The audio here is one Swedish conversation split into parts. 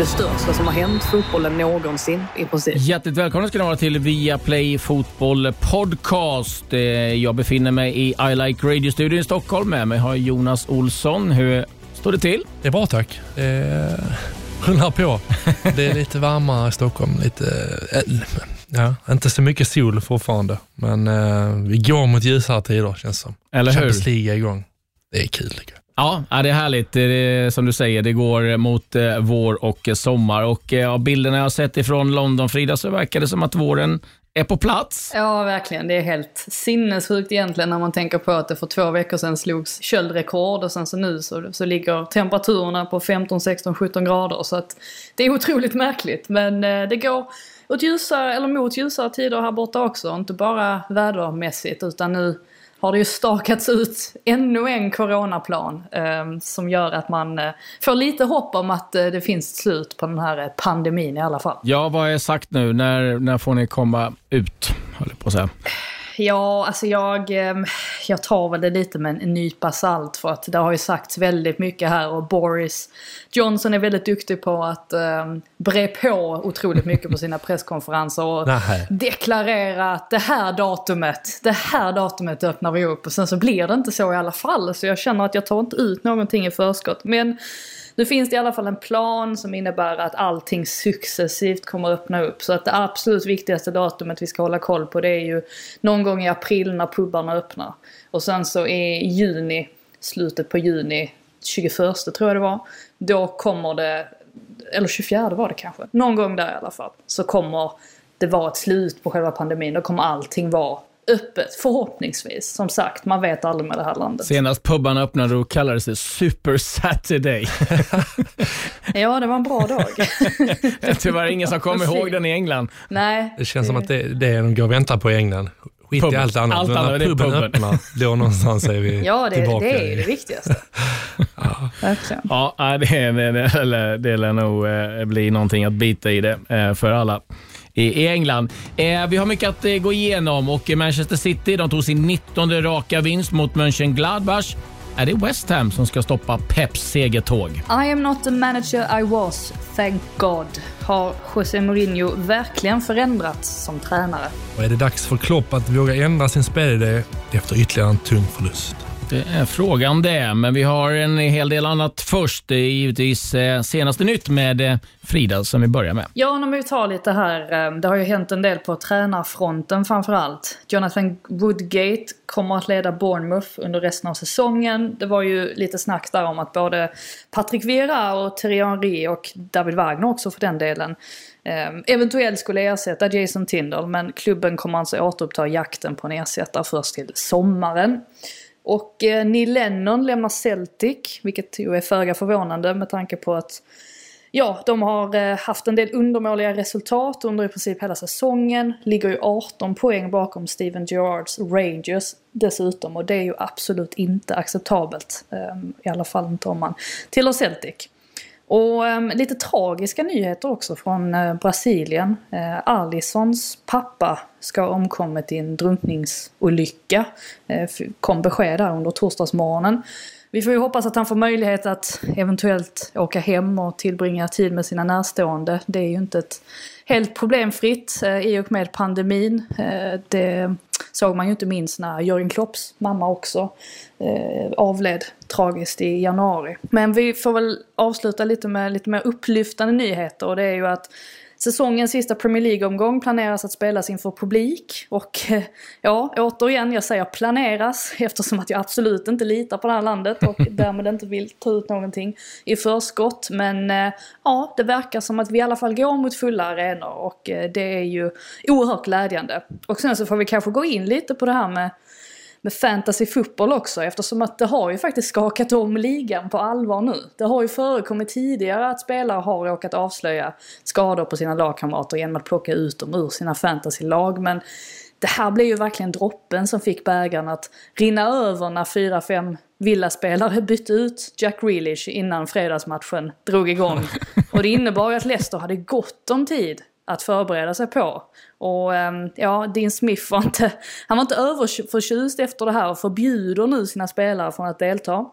Det största som har hänt fotbollen någonsin i princip. Hjärtligt välkomna ska ni vara till Viaplay Fotboll Podcast. Eh, Jag befinner mig i I Like Radio-studion i Stockholm. Med mig har Jonas Olsson. Hur står det till? Det är bra tack. Det rullar på. Det är lite varmare i Stockholm. Lite, äh, ja, inte så mycket sol fortfarande, men vi går mot ljusare tider känns det som. Eller hur? Champions League är igång. Det är kul jag. Ja, det är härligt. Det är, som du säger, det går mot eh, vår och eh, sommar. Och eh, Av bilderna jag har sett ifrån London, Frida, så verkar det som att våren är på plats. Ja, verkligen. Det är helt sinnessjukt egentligen när man tänker på att det för två veckor sedan slogs köldrekord och sen så nu så, så ligger temperaturerna på 15, 16, 17 grader. Så att det är otroligt märkligt. Men det går åt ljusare, eller mot ljusare tider här borta också. Inte bara vädermässigt utan nu har det ju stakats ut ännu en coronaplan eh, som gör att man eh, får lite hopp om att eh, det finns slut på den här eh, pandemin i alla fall. Ja, vad är sagt nu? När, när får ni komma ut, höll jag på att säga. Ja, alltså jag, eh, jag tar väl det lite med en nypa salt för att det har ju sagts väldigt mycket här och Boris Johnson är väldigt duktig på att eh, bre på otroligt mycket på sina presskonferenser och deklarera att det här datumet, det här datumet öppnar vi upp och sen så blir det inte så i alla fall. Så jag känner att jag tar inte ut någonting i förskott. Men nu finns det i alla fall en plan som innebär att allting successivt kommer att öppna upp. Så att det absolut viktigaste datumet vi ska hålla koll på det är ju någon gång i april när pubarna öppnar. Och sen så i juni, slutet på juni, 21 tror jag det var. Då kommer det, eller 24 var det kanske, någon gång där i alla fall. Så kommer det vara ett slut på själva pandemin. Då kommer allting vara öppet, förhoppningsvis. Som sagt, man vet aldrig med det här landet. Senast pubbarna öppnade och kallades det Super Saturday. Ja, det var en bra dag. Tyvärr ingen som kommer ihåg den i England. Nej. Det känns som att det, det är de går och väntar på i England. Skit i Puben. allt annat. Allt Men annat, när det är puben puben. öppnar, då någonstans är vi Ja, det, tillbaka. det är i- det viktigaste. Verkligen. Ja, det, det, det, det, det lär nog eh, bli någonting att bita i det eh, för alla i England. Eh, Vi har mycket att eh, gå igenom och Manchester City de tog sin 19 raka vinst mot Mönchengladbach. Är det West Ham som ska stoppa Peps segertåg? I am not the manager I was, thank God. Har José Mourinho verkligen förändrats som tränare? Och är det dags för Klopp att våga ändra sin spelidé efter ytterligare en tung förlust? Det är frågan det, men vi har en hel del annat först. Det är givetvis eh, senaste nytt med eh, Frida som vi börjar med. Ja, om vi tar lite här. Det har ju hänt en del på tränarfronten framförallt. Jonathan Woodgate kommer att leda Bournemouth under resten av säsongen. Det var ju lite snack där om att både Patrick Vieira och Thierry Henry och David Wagner också för den delen eventuellt skulle ersätta Jason Tindall. Men klubben kommer alltså återuppta jakten på en ersättare först till sommaren. Och eh, Neil Lennon lämnar Celtic, vilket ju är föga förvånande med tanke på att Ja, de har eh, haft en del undermåliga resultat under i princip hela säsongen. Ligger ju 18 poäng bakom Steven Gerrards Rangers dessutom och det är ju absolut inte acceptabelt. Ehm, I alla fall inte om man tillhör Celtic. Och um, lite tragiska nyheter också från uh, Brasilien. Eh, uh, Alissons pappa ska ha omkommit i en drunkningsolycka. Uh, kom besked där under torsdagsmorgonen. Vi får ju hoppas att han får möjlighet att eventuellt åka hem och tillbringa tid med sina närstående. Det är ju inte ett helt problemfritt eh, i och med pandemin. Eh, det såg man ju inte minst när Jörgen Klopps mamma också eh, avled tragiskt i januari. Men vi får väl avsluta lite med lite mer upplyftande nyheter och det är ju att Säsongens sista Premier League-omgång planeras att spelas inför publik. Och eh, ja, återigen, jag säger planeras eftersom att jag absolut inte litar på det här landet och därmed inte vill ta ut någonting i förskott. Men eh, ja, det verkar som att vi i alla fall går mot fulla arenor och eh, det är ju oerhört glädjande. Och sen så får vi kanske gå in lite på det här med med fantasy fotboll också eftersom att det har ju faktiskt skakat om ligan på allvar nu. Det har ju förekommit tidigare att spelare har råkat avslöja skador på sina lagkamrater genom att plocka ut dem ur sina fantasylag men det här blev ju verkligen droppen som fick bägaren att rinna över när fyra, fem Villa-spelare bytte ut Jack Grealish innan fredagsmatchen drog igång. Och det innebar ju att Leicester hade gott om tid att förbereda sig på. Och ehm, ja, Dean Smith var inte, han var inte överförtjust efter det här och förbjuder nu sina spelare från att delta.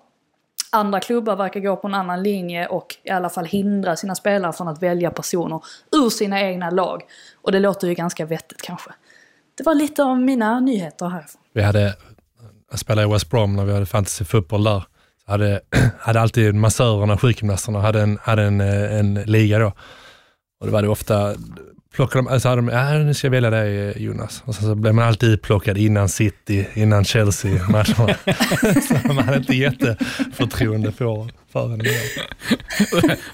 Andra klubbar verkar gå på en annan linje och i alla fall hindra sina spelare från att välja personer ur sina egna lag. Och det låter ju ganska vettigt kanske. Det var lite av mina nyheter härifrån. Vi hade, jag spelade i West Brom när vi hade fantasy fotboll där. Så hade, hade alltid massörerna, sjukgymnasterna, hade en, hade en, eh, en liga då. Och det var det ofta, plockade de, alltså hade de, ja, nu ska jag välja dig Jonas. Och så blev man alltid utplockad innan City, innan Chelsea-matcherna. så man hade inte jätteförtroende för, honom för henne.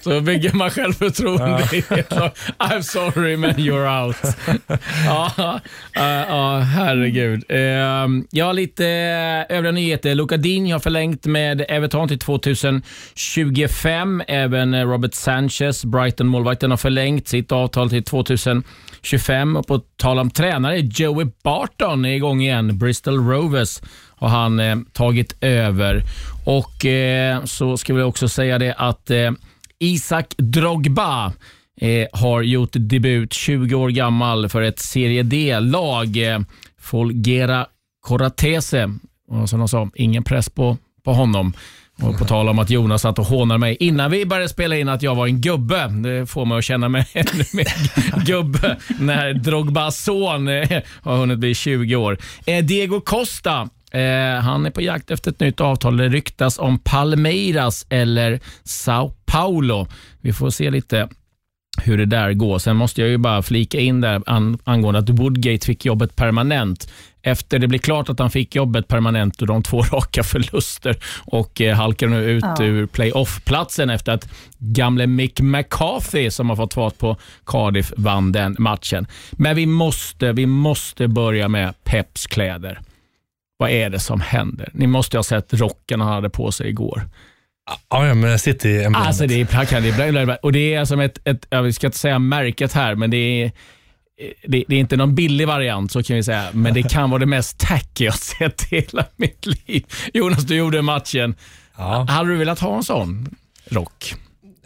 Så bygger man självförtroende. Ja. I'm sorry man you're out. ja, ja, herregud. Ehm, ja, lite övriga nyheter. Luca Dean har förlängt med Everton till 2025. Även Robert Sanchez, Brighton-målvakten, har förlängt sitt avtal till 2025. Och på tal om tränare, Joey Barton är igång igen. Bristol Rovers har han eh, tagit över. Och eh, så ska vi också säga det att eh, Isak Drogba eh, har gjort debut, 20 år gammal, för ett Serie D-lag. Eh, Folgera Coratese. Och som de sa, ingen press på, på honom. Och på tal om att Jonas satt och hånade mig innan vi började spela in att jag var en gubbe. Det får mig att känna mig ännu mer gubbe när Drogbas son eh, har hunnit bli 20 år. Eh, Diego Costa Eh, han är på jakt efter ett nytt avtal. Det ryktas om Palmeiras eller Sao Paulo. Vi får se lite hur det där går. Sen måste jag ju bara flika in där an, angående att Woodgate fick jobbet permanent. Efter det blev klart att han fick jobbet permanent och de två raka förluster och eh, halkar nu ut ja. ur playoff-platsen efter att gamle Mick McCarthy som har fått fart på Cardiff vann den matchen. Men vi måste, vi måste börja med Peps kläder. Vad är det som händer? Ni måste ha sett rocken han hade på sig igår. Ja, ja men city emblemet. Alltså det är plakaten. Det är, och det är som ett, ett, jag ska inte säga märket här, men det är, det, det, är inte någon billig variant så kan vi säga, men det kan vara det mest tacky jag sett i hela mitt liv. Jonas, du gjorde matchen. Ja. Hade du velat ha en sån rock?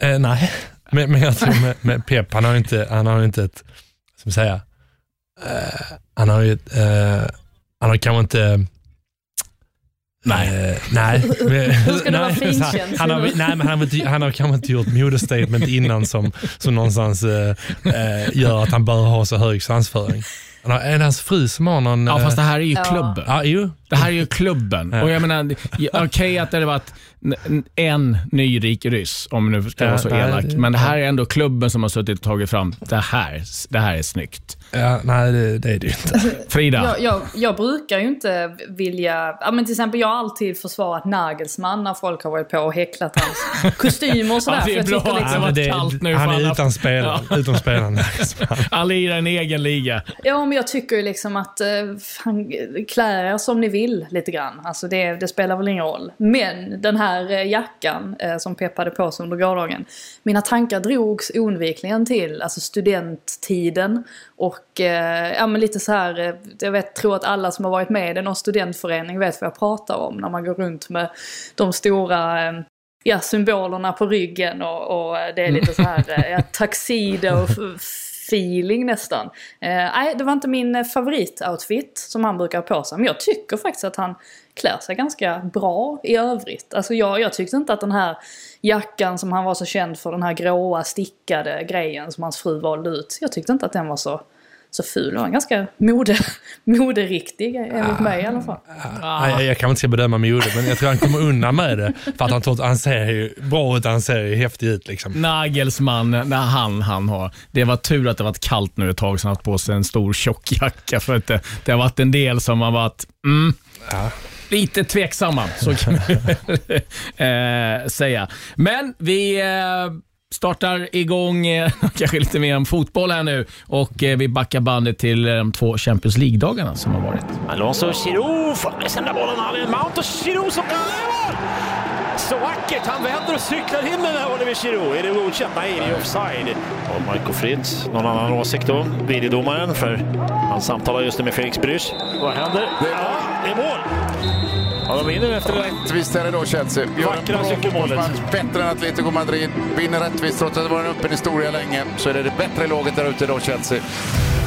Eh, nej, men, men jag tror med, med Pep, han har inte, han har inte ett, som säga, eh, han har ju eh, han har kanske inte Nej. Uh, nej. Hur ska det vara finkänsligt? Han har, nej, men han, har, han har kanske inte gjort modestatement innan som, som någonstans uh, uh, gör att han bör ha så hög svansföring. Han har, är det hans fru som har någon... Ja, fast det här är ju klubben. Ja, jo. Det här är ju klubben. Och jag menar, okej okay att det hade varit en nyrik ryss, om nu ska ja, vara så elak. Men det här är ändå klubben som har suttit och tagit fram, det här, det här är snyggt. Ja, nej, det, det är det ju inte. Frida? Jag, jag, jag, brukar ju inte vilja... Ja, men till exempel, jag har alltid försvarat Nagelsmann när folk har varit på och häcklat hans kostymer och sådär. Ja, det är bra att det var kallt nu. Han är utan spelare. Ja. Utan spelare Han lirar en egen liga. Ja, men jag tycker ju liksom att uh, fan, klä er som ni vill lite grann. Alltså det, det, spelar väl ingen roll. Men den här uh, jackan uh, som peppade på sig under gårdagen. Mina tankar drogs oundvikligen till alltså studenttiden och eh, ja, men lite så här, eh, jag vet, tror att alla som har varit med i någon studentförening vet vad jag pratar om. När man går runt med de stora eh, ja, symbolerna på ryggen och, och eh, det är lite så här eh, ja, tuxedo feeling nästan. Eh, nej, det var inte min favoritoutfit som han brukar ha på sig. Men jag tycker faktiskt att han klär sig ganska bra i övrigt. Alltså jag, jag tyckte inte att den här jackan som han var så känd för, den här gråa stickade grejen som hans fru valde ut. Jag tyckte inte att den var så så ful. Den var ganska mode, moderiktig enligt mig i alla fall. Ah. Jag, jag kan inte bedöma mode, men jag tror han kommer undan med det. För att han, han ser ju bra ut, han ser ju häftig ut. Liksom. Nagelsmann, när han, han har. Det var tur att det varit kallt nu ett tag så han haft på sig en stor tjock jacka. För att det, det har varit en del som har varit, mm, ja lite tveksamma, så kan vi eh, säga. Men vi eh, startar igång eh, kanske lite mer om fotboll här nu och eh, vi backar bandet till eh, de två Champions League-dagarna som har varit. Alonso Giroud får med sig den där bollen. Mount och Giroud som... Så vackert! Han vänder och cyklar in den här Oliver Giroud. Är det godkänt? Nej, det är offside. Och Marco Fritz, någon annan åsikt då? Videodomaren, för han samtalar just nu med Felix Brysch. Vad händer? Ja, det är mål! Ja, de vinner efter det. Rättvist är det då Chelsea. Gör Vackra cykelmålet. Bättre än Atletico Madrid. Vinner rättvist trots att det var en öppen historia länge. Så är det det bättre laget där ute då, Chelsea.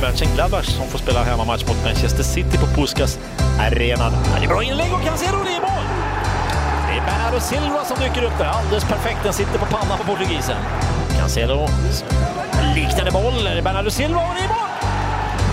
Mönchengladbach som får spela hemmamatch mot Manchester City på Puskas Arena. Det är bra inlägg och Cancelo, det är mål! Det är Bernardo Silva som dyker upp där. Alldeles perfekt. Den sitter på pannan på portugisen. Cancelo. Liknande boll. Är det Bernardo Silva och det är mål!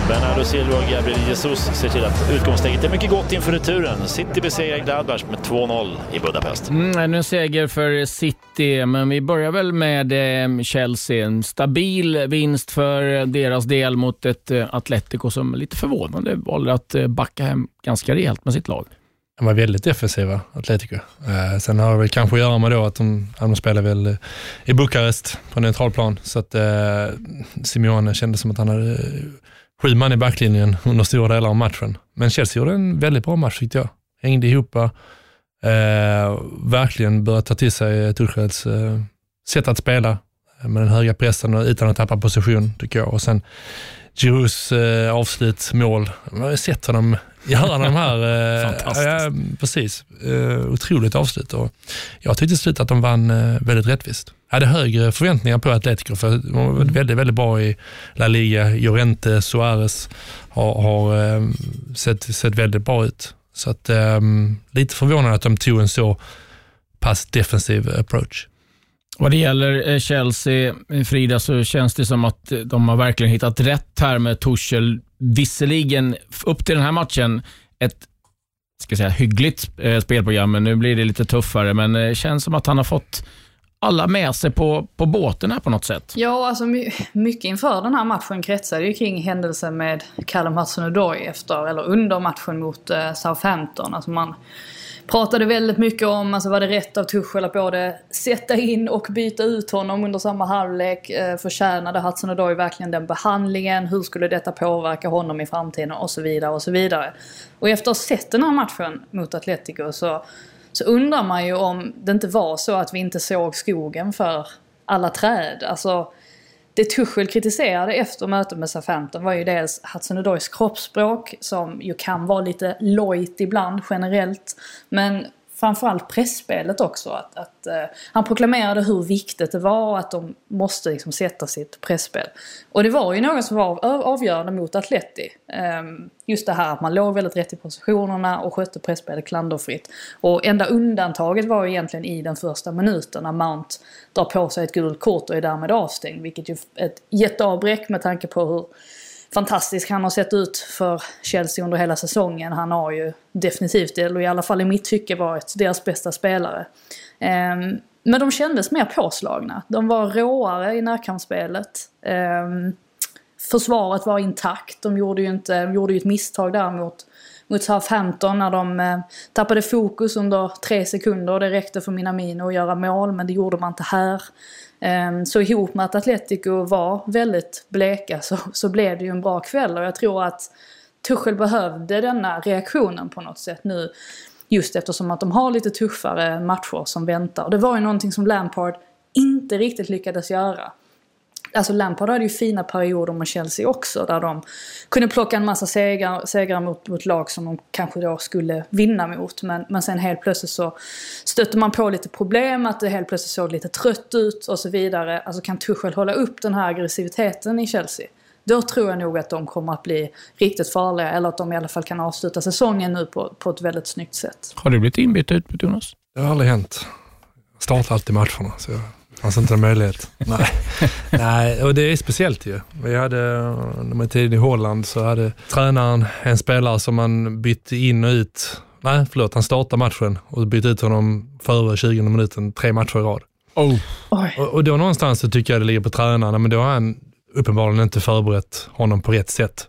Bernardo Silva och Gabriel Jesus ser till att utgångsläget är mycket gott inför returen. City besegrar Gladbach med 2-0 i Budapest. Mm, ännu en seger för City, men vi börjar väl med eh, Chelsea. En stabil vinst för deras del mot ett eh, Atletico som lite förvånande valde att eh, backa hem ganska rejält med sitt lag. De var väldigt defensiva, Atletico. Eh, sen har det väl kanske att göra med då att de, de spelar väl i Bukarest på neutral plan. Så att eh, Simeone kände som att han hade sju man i backlinjen under stora delar av matchen. Men Chelsea gjorde en väldigt bra match tyckte jag. Hängde ihop, eh, verkligen började ta till sig Tuchels eh, sätt att spela eh, med den höga pressen och utan att tappa position tycker jag. Och sen Giroux eh, avslut, mål. Man har ju sett honom göra de här... Eh. Ja, precis. Eh, otroligt avslut. Och jag tyckte till slut att de vann eh, väldigt rättvist. Hade högre förväntningar på Atletico för de var väldigt, väldigt bra i La Liga. Llorente, Suarez har, har eh, sett, sett väldigt bra ut. Så att, eh, lite förvånad att de tog en så pass defensiv approach. Vad det gäller eh, Chelsea, eh, Frida, så känns det som att eh, de har verkligen hittat rätt här med Tuchel. Visserligen upp till den här matchen ett ska säga, hyggligt spelprogram, men nu blir det lite tuffare. Men det känns som att han har fått alla med sig på, på båten här på något sätt. Ja, alltså my- mycket inför den här matchen kretsade ju kring händelsen med Callum Hudson-Odoi efter, eller under matchen mot eh, Southampton. Alltså man pratade väldigt mycket om, alltså var det rätt av Tuchel att både sätta in och byta ut honom under samma halvlek? Eh, förtjänade Hudson-Odoi verkligen den behandlingen? Hur skulle detta påverka honom i framtiden? Och så vidare och så vidare. Och efter att ha sett den här matchen mot Atletico så så undrar man ju om det inte var så att vi inte såg skogen för alla träd. Alltså, det Tuchel kritiserade efter mötet med Southampton var ju dels Hudson kroppsspråk som ju kan vara lite lojt ibland generellt. Men framförallt pressspelet också. Att, att eh, han proklamerade hur viktigt det var och att de måste liksom sätta sitt presspel. Och det var ju något som var avgörande mot Atleti. Eh, just det här att man låg väldigt rätt i positionerna och skötte pressspelet klanderfritt. Och enda undantaget var ju egentligen i den första minuten när Mount drar på sig ett gult kort och är därmed avstängd. Vilket ju är ett jätteavbräck med tanke på hur fantastisk han har sett ut för Chelsea under hela säsongen. Han har ju definitivt, eller i alla fall i mitt tycke, varit deras bästa spelare. Ehm, men de kändes mer påslagna. De var råare i närkampsspelet. Ehm, försvaret var intakt. De gjorde ju, inte, de gjorde ju ett misstag där mot, mot Southampton när de eh, tappade fokus under tre sekunder. och Det räckte för Minamino att göra mål, men det gjorde man inte här. Ehm, så ihop med att Atletico var väldigt bleka så, så blev det ju en bra kväll och jag tror att Tuchel behövde denna reaktionen på något sätt nu. Just eftersom att de har lite tuffare matcher som väntar. Det var ju någonting som Lampard inte riktigt lyckades göra. Alltså Lampard hade ju fina perioder med Chelsea också där de kunde plocka en massa segrar, segrar mot, mot lag som de kanske då skulle vinna mot. Men, men sen helt plötsligt så stötte man på lite problem, att det helt plötsligt såg lite trött ut och så vidare. Alltså kan Tuchel hålla upp den här aggressiviteten i Chelsea? Då tror jag nog att de kommer att bli riktigt farliga, eller att de i alla fall kan avsluta säsongen nu på, på ett väldigt snyggt sätt. Har du blivit inbytt ut, Jonas? Det har aldrig hänt. Jag startar alltid matcherna, så det fanns inte en möjlighet. Nej. Nej, och det är speciellt ju. Vi hade, när man tid i Holland så hade tränaren en spelare som man bytte in och ut. Nej, förlåt, han startade matchen och bytte ut honom före 20 minuten tre matcher i rad. Oh. Och, och då någonstans så tycker jag det ligger på tränaren, men då har han uppenbarligen inte förberett honom på rätt sätt.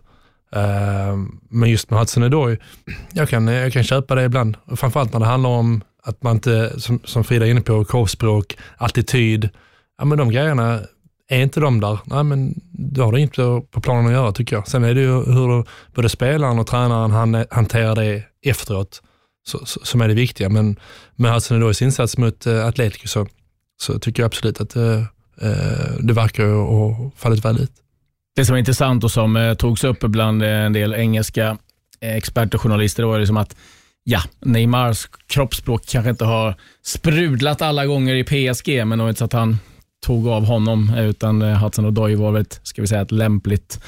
Eh, men just med Hudson Odoi, jag kan, jag kan köpa det ibland. Framförallt när det handlar om att man inte, som, som Frida är inne på, kroppsspråk, attityd. Ja, men de grejerna, är inte de där, nej, men då har det inte på planen att göra tycker jag. Sen är det ju hur både spelaren och tränaren han, hanterar det efteråt så, så, som är det viktiga. Men med Hassan Odois insats mot eh, Atletico så, så tycker jag absolut att uh, det verkar ha fallit väl ut. Det som är intressant och som eh, togs upp bland en del engelska experter och journalister var liksom att ja, Neymars kroppsspråk kanske inte har sprudlat alla gånger i PSG, men det var inte så att han tog av honom, utan eh, Hudson Odoi var väl ett, ska vi säga, ett lämpligt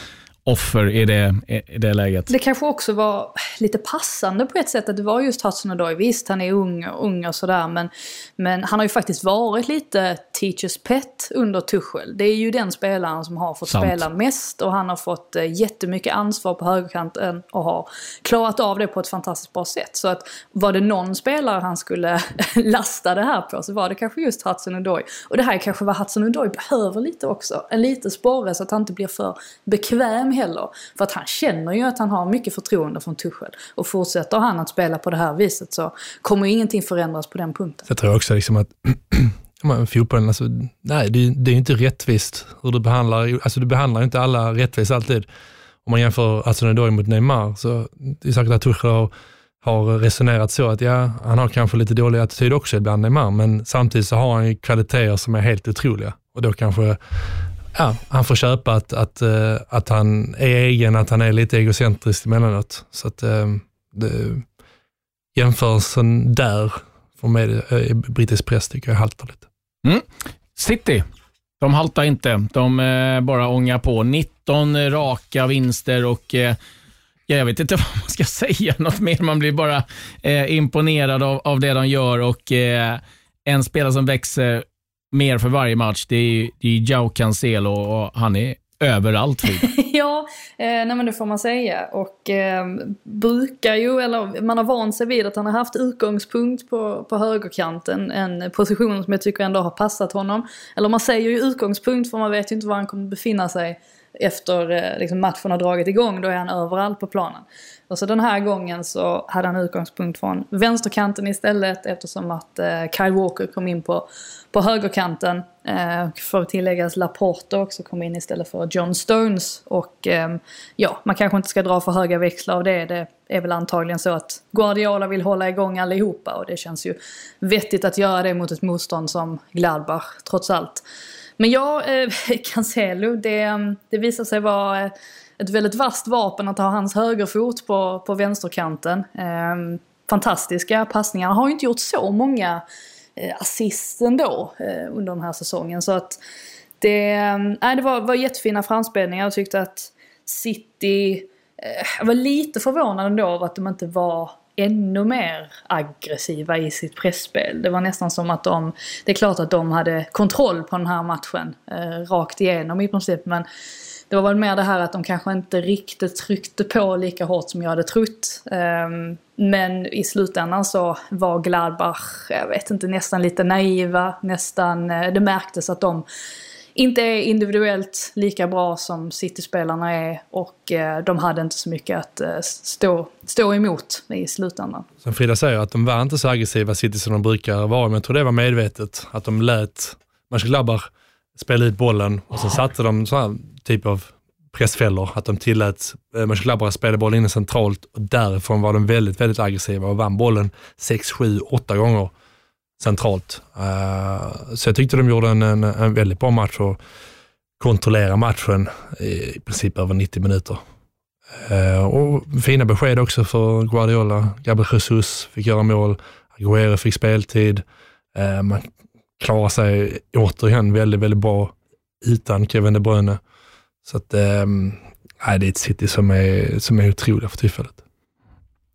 offer i det, i det läget. Det kanske också var lite passande på ett sätt att det var just Hudson Odoi. Visst, han är ung, ung och sådär men, men han har ju faktiskt varit lite teachers pet under Tuchel. Det är ju den spelaren som har fått Sant. spela mest och han har fått eh, jättemycket ansvar på högerkanten och har klarat av det på ett fantastiskt bra sätt. Så att var det någon spelare han skulle lasta det här på så var det kanske just Hudson Odoi. Och det här är kanske vad Hudson Odoi behöver lite också. En liten sporre så att han inte blir för bekväm heller. För att han känner ju att han har mycket förtroende från Tuchel. Och fortsätter han att spela på det här viset så kommer ju ingenting förändras på den punkten. Jag tror också liksom att fotbollen, alltså, nej, det, det är inte rättvist hur du behandlar, alltså du behandlar inte alla rättvist alltid. Om man jämför Hudson-Odoi mot Neymar, så det är säkert att Tuchel har, har resonerat så att ja, han har kanske lite dålig attityd också ibland Neymar, men samtidigt så har han ju kvaliteter som är helt otroliga. Och då kanske ja, han får köpa att, att, eh, att han är egen, att han är lite egocentrisk emellanåt. Så att eh, det, jämförelsen där, för mig, eh, i brittisk press tycker jag haltar lite. Mm. City, de haltar inte. De bara ångar på. 19 raka vinster och Ja, jag vet inte vad man ska säga något mer. Man blir bara imponerad av, av det de gör och en spelare som växer mer för varje match, det är, det är Jao Cancelo och han är överallt Ja, eh, nej men det får man säga. Och eh, brukar ju, eller man har vant sig vid att han har haft utgångspunkt på, på högerkanten. En position som jag tycker ändå har passat honom. Eller man säger ju utgångspunkt för man vet ju inte var han kommer befinna sig efter eh, liksom matchen har dragit igång. Då är han överallt på planen. Och så den här gången så hade han utgångspunkt från vänsterkanten istället eftersom att eh, Kyle Walker kom in på, på högerkanten. Eh, för att tilläggas Laporte också kom in istället för John Stones. Och eh, ja, man kanske inte ska dra för höga växlar av det. Det är väl antagligen så att Guardiola vill hålla igång allihopa och det känns ju vettigt att göra det mot ett motstånd som Gladbach trots allt. Men ja, eh, Cancelo, det, ehm, det visar sig vara eh, ett väldigt vasst vapen att ha hans högerfot på, på vänsterkanten. Eh, fantastiska passningar. Han har ju inte gjort så många Eh, assist ändå eh, under den här säsongen. Så att det, eh, nej, det var, var jättefina framspelningar. Jag tyckte att City... Jag var lite förvånad ändå av att de inte var ännu mer aggressiva i sitt pressspel. Det var nästan som att de, det är klart att de hade kontroll på den här matchen eh, rakt igenom i princip men det var väl mer det här att de kanske inte riktigt tryckte på lika hårt som jag hade trott. Ehm, men i slutändan så var Gladbach, jag vet inte, nästan lite naiva. Nästan, eh, det märktes att de inte är individuellt lika bra som City-spelarna är och eh, de hade inte så mycket att eh, stå, stå emot i slutändan. Som Frida säger, att de var inte så aggressiva City som de brukar vara, men jag tror det var medvetet. Att de lät Mönchengladbach spela ut bollen och sen satte de sådana typ av pressfällor, att de tillät eh, Mönchengladbach att spela bollen inne centralt och därifrån var de väldigt, väldigt aggressiva och vann bollen 6, 7, 8 gånger centralt. Uh, så jag tyckte de gjorde en, en, en väldigt bra match och kontrollera matchen i princip över 90 minuter. Uh, och fina besked också för Guardiola. Gabriel Jesus fick göra mål, Aguero fick speltid. Uh, man klarar sig återigen väldigt, väldigt bra utan Kevin De Bruyne. Så att, um, nej, det är ett City som är, som är otroliga för tillfället.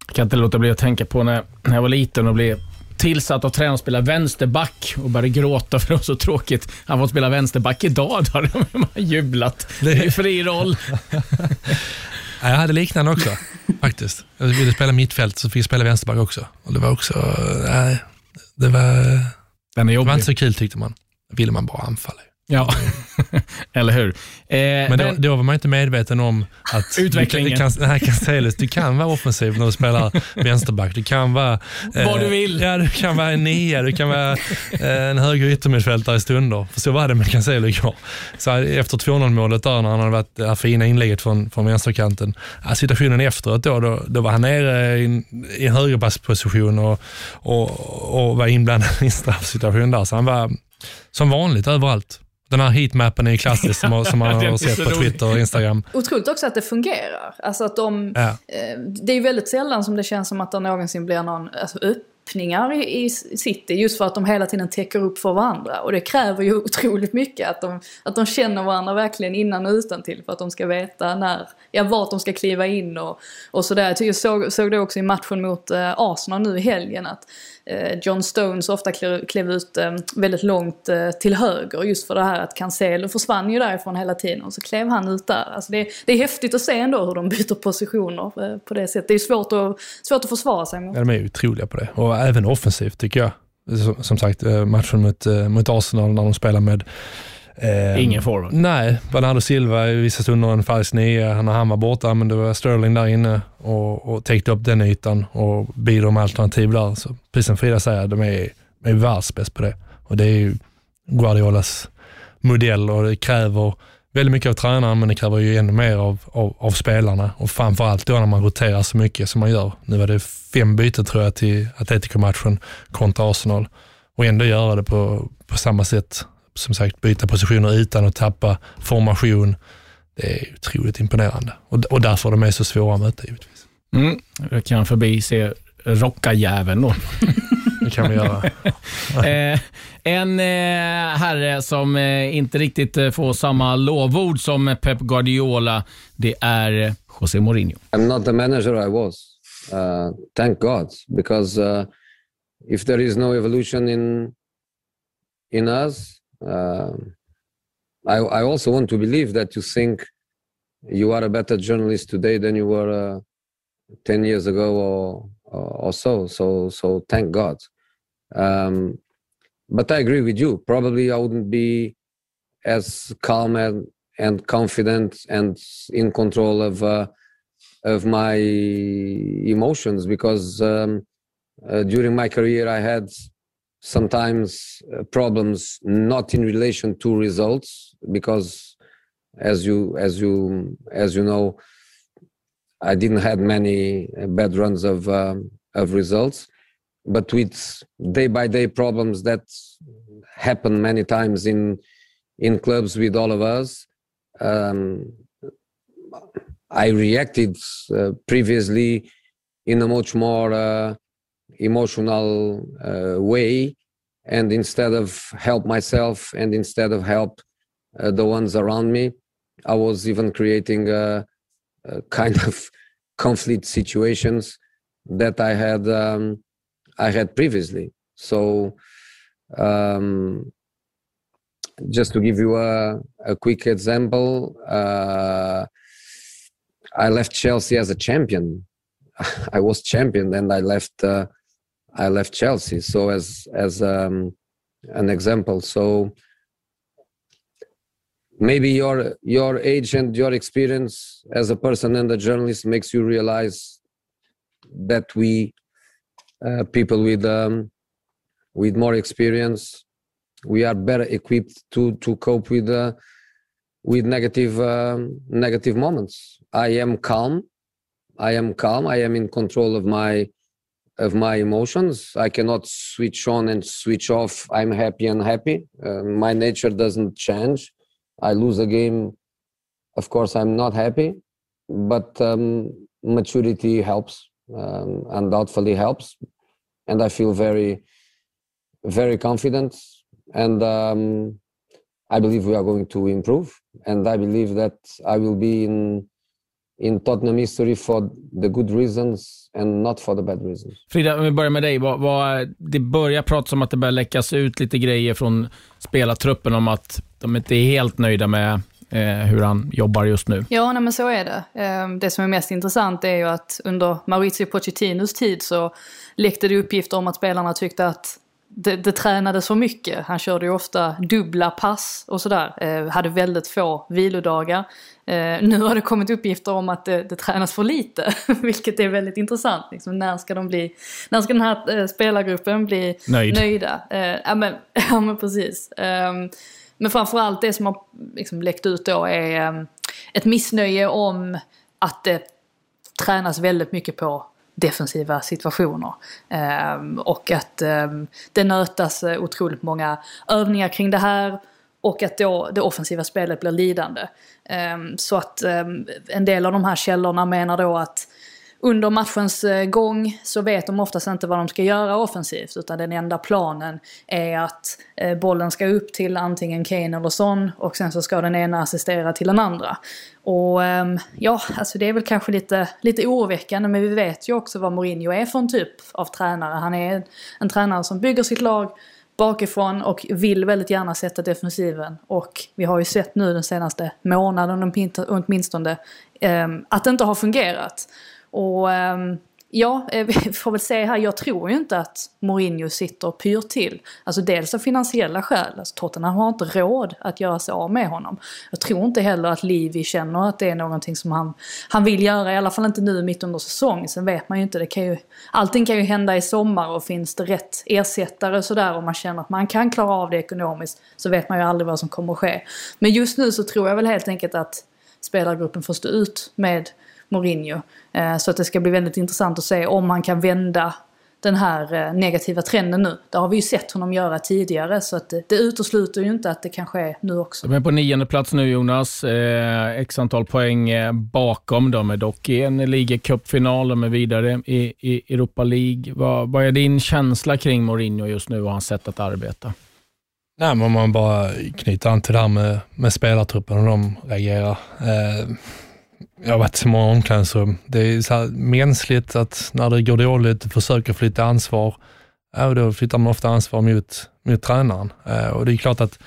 Jag kan inte låta bli att tänka på när, när jag var liten och blev tillsatt av tränaren att spela vänsterback och började gråta för det var så tråkigt. Han får spela vänsterback idag. Då hade man jublat. Det är fri roll. jag hade liknande också faktiskt. Jag ville spela mittfält så fick jag spela vänsterback också. Och det var också, nej, det var, Den är det var inte så kul tyckte man. Då ville man bara anfalla. Ja, eller hur? Eh, Men då, då var man inte medveten om att Utvecklingen. Du kan, nej, Cancellus, du kan vara offensiv när du spelar vänsterback. Du kan vara... Vad du vill. Ja, du kan vara en nia, du kan vara eh, en höger yttermittfältare i stunder. För så var det med Cancelo igår. Så efter 2-0 målet där, när han hade varit det här fina inlägget från, från vänsterkanten. Ja, situationen efteråt då, då, då var han nere i, i högerbacksposition och, och, och var inblandad i en straffsituation där. Så han var som vanligt överallt. Den här heatmappen är ju klassisk som, som man har sett på. Twitter och Instagram. Otroligt också att det fungerar. Alltså att de... Ja. Eh, det är ju väldigt sällan som det känns som att det någonsin blir någon alltså, öppningar i, i City. Just för att de hela tiden täcker upp för varandra. Och det kräver ju otroligt mycket att de, att de känner varandra verkligen innan och utan till För att de ska veta när, ja, vart de ska kliva in och, och sådär. Jag jag såg, såg det också i matchen mot eh, Arsenal nu i helgen. Att eh, John Stones ofta klev, klev ut eh, väldigt långt eh, till höger. Just för det här att Cancelo försvann ju därifrån hela tiden. Och så klev han ut där. Alltså det, det är häftigt att se ändå hur de byter positioner eh, på det sättet. Det är svårt att, svårt att försvara sig mot. Ja, de är otroliga på det. Och även offensivt tycker jag. Som, som sagt, eh, matchen mot, eh, mot Arsenal när de spelar med eh, Ingen forward. Nej, Bernardo Silva i vissa stunder en falsk nia. När han var borta, men det var Sterling där inne och, och täckte upp den ytan och bidrog med alternativ där. Så precis som Frida säger, de är, är världsbäst på det. Och det är ju Guardiolas modell och det kräver väldigt mycket av tränaren, men det kräver ju ännu mer av, av, av spelarna. Och framförallt då när man roterar så mycket som man gör. Nu var det fem byten tror jag till Atletico-matchen kontra Arsenal. Och ändå göra det på, på samma sätt. Som sagt, byta positioner utan att tappa formation. Det är otroligt imponerande. Och, och därför de är så svåra att möta givetvis. Mm. Jag kan förbi se rockajäveln då. Det kan vi göra. Eh, en eh, herre som eh, inte riktigt får samma lovord som Pep Guardiola, det är José Mourinho. I'm not the manager I was. Uh, thank God, because uh, if there is no evolution in in us, uh, I, I also want to believe that you think you are a better journalist today than you were uh, ten years ago or, or so. So so thank God. Um, but I agree with you. Probably I wouldn't be as calm and, and confident and in control of uh, of my emotions because um, uh, during my career I had sometimes uh, problems not in relation to results because as you as you as you know I didn't had many uh, bad runs of um, of results but with day by day problems that happen many times in in clubs with all of us um, I reacted uh, previously in a much more uh, emotional uh, way, and instead of help myself and instead of help uh, the ones around me, I was even creating a, a kind of conflict situations that I had um, I had previously. So. Um, just to give you a, a quick example, uh, I left Chelsea as a champion. I was champion, and I left. Uh, I left Chelsea. So as as um, an example, so maybe your your age and your experience as a person and a journalist makes you realize that we uh, people with um, with more experience we are better equipped to to cope with uh, with negative um, negative moments. I am calm. I am calm. I am in control of my of my emotions. I cannot switch on and switch off. I'm happy and happy. Uh, my nature doesn't change. I lose a game. Of course, I'm not happy, but um, maturity helps, um, undoubtedly helps, and I feel very, very confident and um, I believe we are going to improve. And I believe that I will be in in Tottenham history for the good reasons and not for the bad reasons. Frida, om vi börjar med dig. Vad, vad, det börjar pratas om att det börjar läckas ut lite grejer från spelartruppen om att de inte är helt nöjda med eh, hur han jobbar just nu. Ja, nej, men så är det. Eh, Det som är mest intressant är ju att under Maurizio Pochettinos tid så läckte det uppgifter om att spelarna tyckte att det, det tränades så mycket. Han körde ju ofta dubbla pass och sådär. Eh, hade väldigt få vilodagar. Eh, nu har det kommit uppgifter om att det, det tränas för lite, vilket är väldigt intressant. Liksom, när, ska de bli, när ska den här eh, spelargruppen bli Nöjd. nöjda? Eh, ja, men, ja men precis. Men framförallt det som har liksom läckt ut då är ehm, ett missnöje om att det tränas väldigt mycket på defensiva situationer. Ehm, och att ehm, det nötas eh, otroligt många övningar kring det här och att då det offensiva spelet blir lidande. Så att en del av de här källorna menar då att under matchens eh, gång så vet de oftast inte vad de ska göra offensivt utan den enda planen är att eh, bollen ska upp till antingen Kane eller Son och sen så ska den ena assistera till den andra. Och ehm, ja, alltså det är väl kanske lite, lite oroväckande men vi vet ju också vad Mourinho är för en typ av tränare. Han är en tränare som bygger sitt lag bakifrån och vill väldigt gärna sätta defensiven. Och vi har ju sett nu den senaste månaden åtminstone ehm, att det inte har fungerat. Och ehm, ja, eh, vi får väl se här. Jag tror ju inte att Mourinho sitter och pyr till. Alltså dels av finansiella skäl. Alltså Tottenham har inte råd att göra sig av med honom. Jag tror inte heller att Livi känner att det är någonting som han, han vill göra. I alla fall inte nu mitt under säsong. Sen vet man ju inte. Det kan ju, allting kan ju hända i sommar och finns det rätt ersättare och sådär och man känner att man kan klara av det ekonomiskt så vet man ju aldrig vad som kommer att ske. Men just nu så tror jag väl helt enkelt att spelargruppen får stå ut med Mourinho. Eh, så att det ska bli väldigt intressant att se om han kan vända den här eh, negativa trenden nu. Det har vi ju sett honom göra tidigare så att det, det utesluter ju inte att det kan ske nu också. De är på nionde plats nu Jonas. Eh, x antal poäng eh, bakom. De är dock i en ligacupfinal. De är vidare i, i Europa League. Vad, vad är din känsla kring Mourinho just nu och hans sätt att arbeta? Nej, men om man bara knyter an till det här med, med spelartruppen och de reagerar. Eh, jag har varit i många omklädningsrum. Det är så här mänskligt att när det går dåligt försöker flytta ansvar. Ja, då flyttar man ofta ansvar mot, mot tränaren. Eh, och det är klart att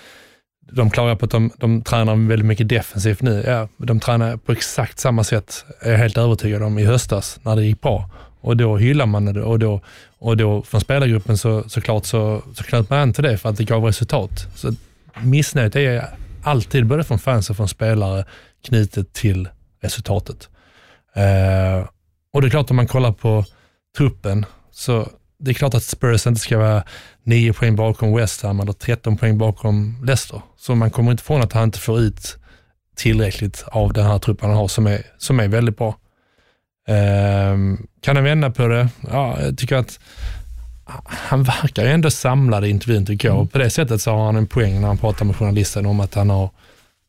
de klagar på att de, de tränar väldigt mycket defensivt nu. Ja, de tränar på exakt samma sätt, är jag helt övertygad om, i höstas när det gick bra. Och då hyllar man det och då, och då från spelargruppen så, såklart så, så knöt man an till det för att det gav resultat. Så missnöjet är alltid, både från fans och från spelare, knutet till resultatet. Eh, och det är klart om man kollar på truppen, så det är klart att Spurs inte ska vara 9 poäng bakom West Ham eller 13 poäng bakom Leicester. Så man kommer inte ifrån att han inte får ut tillräckligt av den här truppen han har som är, som är väldigt bra. Eh, kan han vända på det? Ja, jag tycker att han verkar ju ändå samlad i intervjun tycker jag. Mm. På det sättet så har han en poäng när han pratar med journalisten om att han har,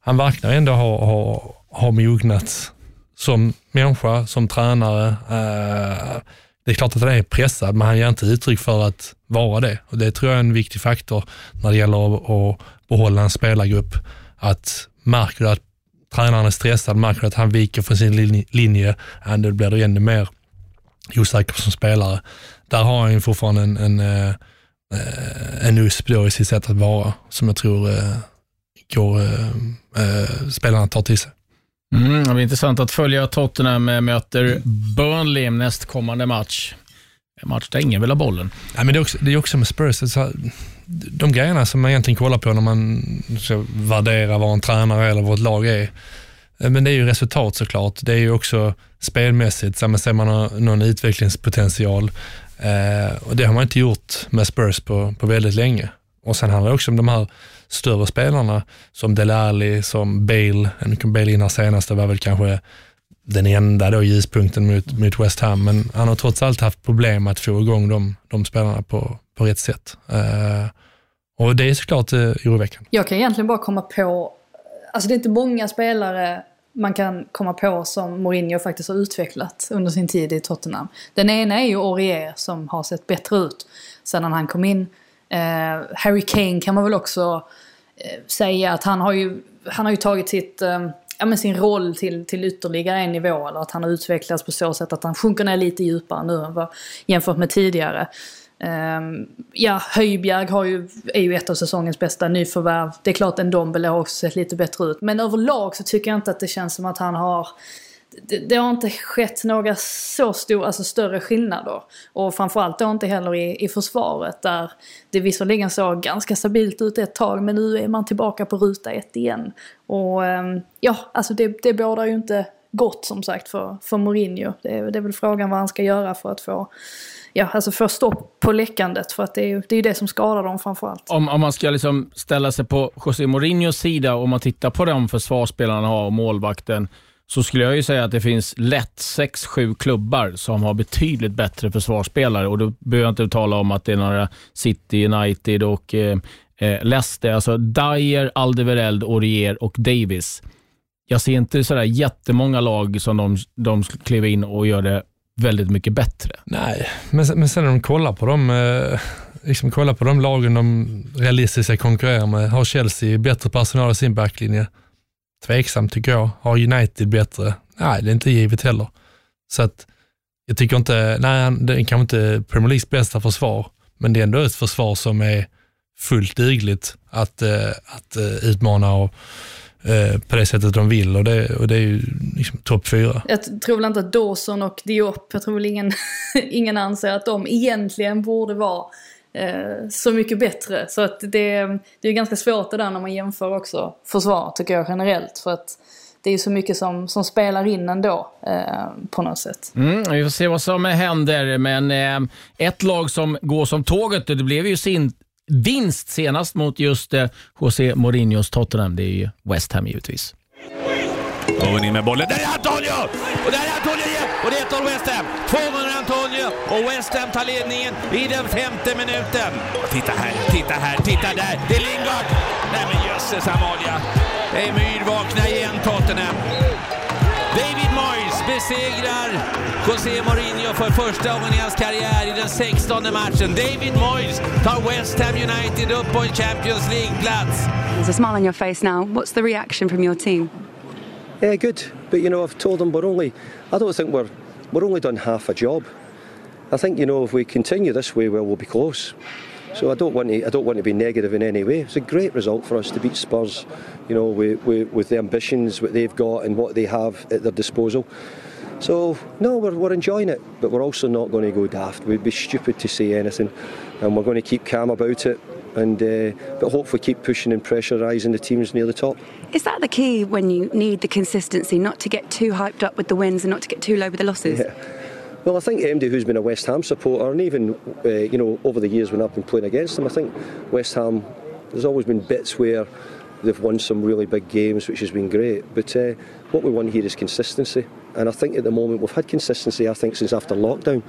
han verkar ändå ha, ha ha mognat som människa, som tränare. Eh, det är klart att han är pressad, men han ger inte uttryck för att vara det. Och Det tror jag är en viktig faktor när det gäller att behålla en spelargrupp. Att märker du att tränaren är stressad, märker du att han viker från sin linje, då blir du ännu mer osäker som spelare. Där har han ju fortfarande en, en, eh, eh, en, USP i sitt sätt att vara, som jag tror eh, eh, går, spelarna tar till sig. Mm, det blir intressant att följa Tottenham möter Burnley nästkommande match. En match där ingen vill ha bollen. Ja, men det, är också, det är också med Spurs, så de grejerna som man egentligen kollar på när man ska värdera vad en tränare eller vad ett lag är. Men det är ju resultat såklart. Det är ju också spelmässigt, så man ser man någon utvecklingspotential. Eh, och det har man inte gjort med Spurs på, på väldigt länge. Och sen handlar det också om de här större spelarna som Delali, som Bale, Bale in här senast, det var väl kanske den enda då ljuspunkten mot, mot West Ham, men han har trots allt haft problem att få igång de, de spelarna på, på rätt sätt. Uh, och det är såklart uh, oroväckande. Jag kan egentligen bara komma på, alltså det är inte många spelare man kan komma på som Mourinho faktiskt har utvecklat under sin tid i Tottenham. Den ena är ju Aurier som har sett bättre ut sedan han kom in. Eh, Harry Kane kan man väl också Eh, säga att han har ju, han har ju tagit sitt, eh, ja, men sin roll till, till ytterligare en nivå. Eller att han har utvecklats på så sätt att han sjunker ner lite djupare nu än vad, jämfört med tidigare. Ehm, ja, Höjbjerg har ju, är ju ett av säsongens bästa nyförvärv. Det är klart en Dombele har också sett lite bättre ut. Men överlag så tycker jag inte att det känns som att han har det, det har inte skett några så stora, alltså större skillnader. Och framförallt då inte heller i, i försvaret där det visserligen såg ganska stabilt ut ett tag men nu är man tillbaka på ruta ett igen. Och ehm, ja, alltså det, det bådar ju inte gott som sagt för, för Mourinho. Det är, det är väl frågan vad han ska göra för att få ja, alltså få stopp på läckandet. För att det är ju det, är det som skadar dem framförallt. Om, om man ska liksom ställa sig på José Mourinhos sida och man tittar på de försvarsspelarna han har och målvakten, så skulle jag ju säga att det finns lätt 6-7 klubbar som har betydligt bättre försvarsspelare. Och då behöver jag inte tala om att det är några City, United och eh, eh Leicester. Alltså Dyer, Alderweireld, Aurier och Davis. Jag ser inte sådär jättemånga lag som de, de kliver in och gör det väldigt mycket bättre. Nej, men, men sen när de kollar på dem, eh, liksom kollar på de lagen de realistiskt konkurrerar med. Har Chelsea bättre personal i sin backlinje? Tveksamt tycker jag. Har United bättre? Nej, det är inte givet heller. Så att jag tycker inte, nej, det är kanske inte Premier Leagues bästa försvar, men det är ändå ett försvar som är fullt dugligt att, eh, att eh, utmana och Eh, på det sättet de vill och det, och det är ju liksom topp fyra. Jag tror väl inte att Dawson och Diop, jag tror väl ingen, ingen anser att de egentligen borde vara Eh, så mycket bättre. Så att det, det är ganska svårt det där när man jämför också försvar tycker jag generellt. För att det är ju så mycket som, som spelar in ändå eh, på något sätt. Mm, vi får se vad som händer, men eh, ett lag som går som tåget, det blev ju sin vinst senast mot just eh, José Mourinhos Tottenham. Det är ju West Ham givetvis. Owen in med bollen. Där är Antonio! Och där är Antonio igen! Och det är 1-0 West Ham. 200 Antonio och West Ham tar ledningen i den femte minuten. Titta här, titta här, titta där. Det är Lingard! Nej men jösses Amalia. Det är myrvakna igen Tottenham. David Moyes besegrar José Mourinho för första gången i hans karriär i den 16 matchen. David Moyes tar West Ham United upp på en Champions League-plats. There's a smile on your face now. What's the reaction from your team? Yeah, good. But you know, I've told them we're only. I don't think we're we're only done half a job. I think you know if we continue this way, well, we'll be close. So I don't want to I don't want to be negative in any way. It's a great result for us to beat Spurs. You know, with, with, with the ambitions what they've got and what they have at their disposal. So no, we're, we're enjoying it, but we're also not going to go daft. We'd be stupid to say anything, and we're going to keep calm about it. And uh, but hopefully keep pushing and pressurising the teams near the top. Is that the key when you need the consistency, not to get too hyped up with the wins and not to get too low with the losses? Yeah. Well, I think MD, who's been a West Ham supporter, and even uh, you know over the years when I've been playing against them, I think West Ham. There's always been bits where they've won some really big games, which has been great. But uh, what we want here is consistency, and I think at the moment we've had consistency. I think since after lockdown,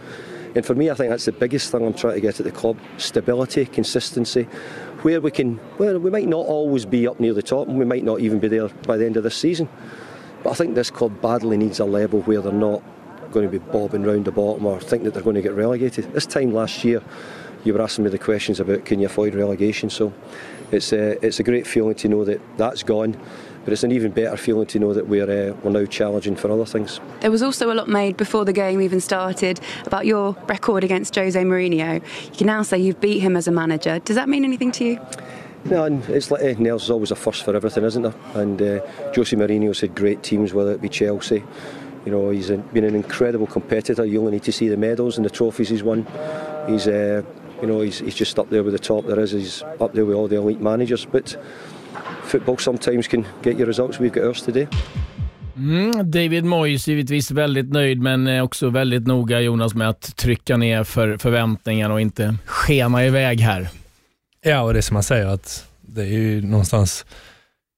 and for me, I think that's the biggest thing I'm trying to get at the club: stability, consistency. Where we can, well, we might not always be up near the top, and we might not even be there by the end of this season. But I think this club badly needs a level where they're not going to be bobbing round the bottom or think that they're going to get relegated. This time last year, you were asking me the questions about can you avoid relegation. So it's a, it's a great feeling to know that that's gone. But it's an even better feeling to know that we're, uh, we're now challenging for other things. There was also a lot made before the game even started about your record against Jose Mourinho. You can now say you've beat him as a manager. Does that mean anything to you? No, and it's like anything else, there's always a first for everything, isn't there? And uh, Jose Mourinho's had great teams, whether it be Chelsea. You know, he's been an incredible competitor. You only need to see the medals and the trophies he's won. He's uh, you know, he's, he's just up there with the top there is. He's up there with all the elite managers. But football sometimes can get you results. We've got ours today. Mm, David Moyes givetvis väldigt nöjd, men också väldigt noga Jonas med att trycka ner för förväntningarna och inte skena iväg här. Ja, och det som man säger att det är ju någonstans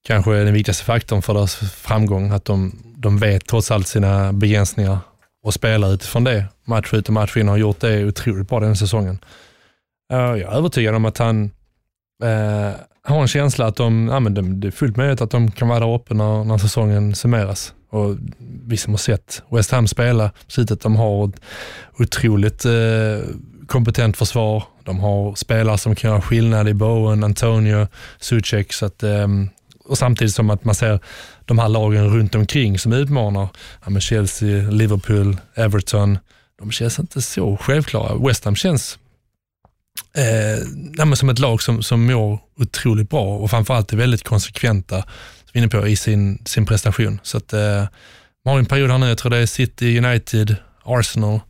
kanske den viktigaste faktorn för deras framgång, att de, de vet trots allt sina begränsningar och spelar utifrån det match ut och match in har gjort det otroligt bra den säsongen. Jag är övertygad om att han eh, har en känsla att de, ja, men det, det är fullt möjligt att de kan vara där uppe när, när säsongen summeras. Och vi som har sett West Ham spela, att de har ett otroligt eh, kompetent försvar. De har spelare som kan göra skillnad i Bowen, Antonio, Suchek. Så att, eh, och samtidigt som att man ser de här lagen runt omkring som utmanar. Ja, Chelsea, Liverpool, Everton. De känns inte så självklara. West Ham känns eh, som ett lag som, som mår otroligt bra och framförallt är väldigt konsekventa som inne på, i sin, sin prestation. Så att, eh, man har en period här nu, jag tror det är City, United, Arsenal,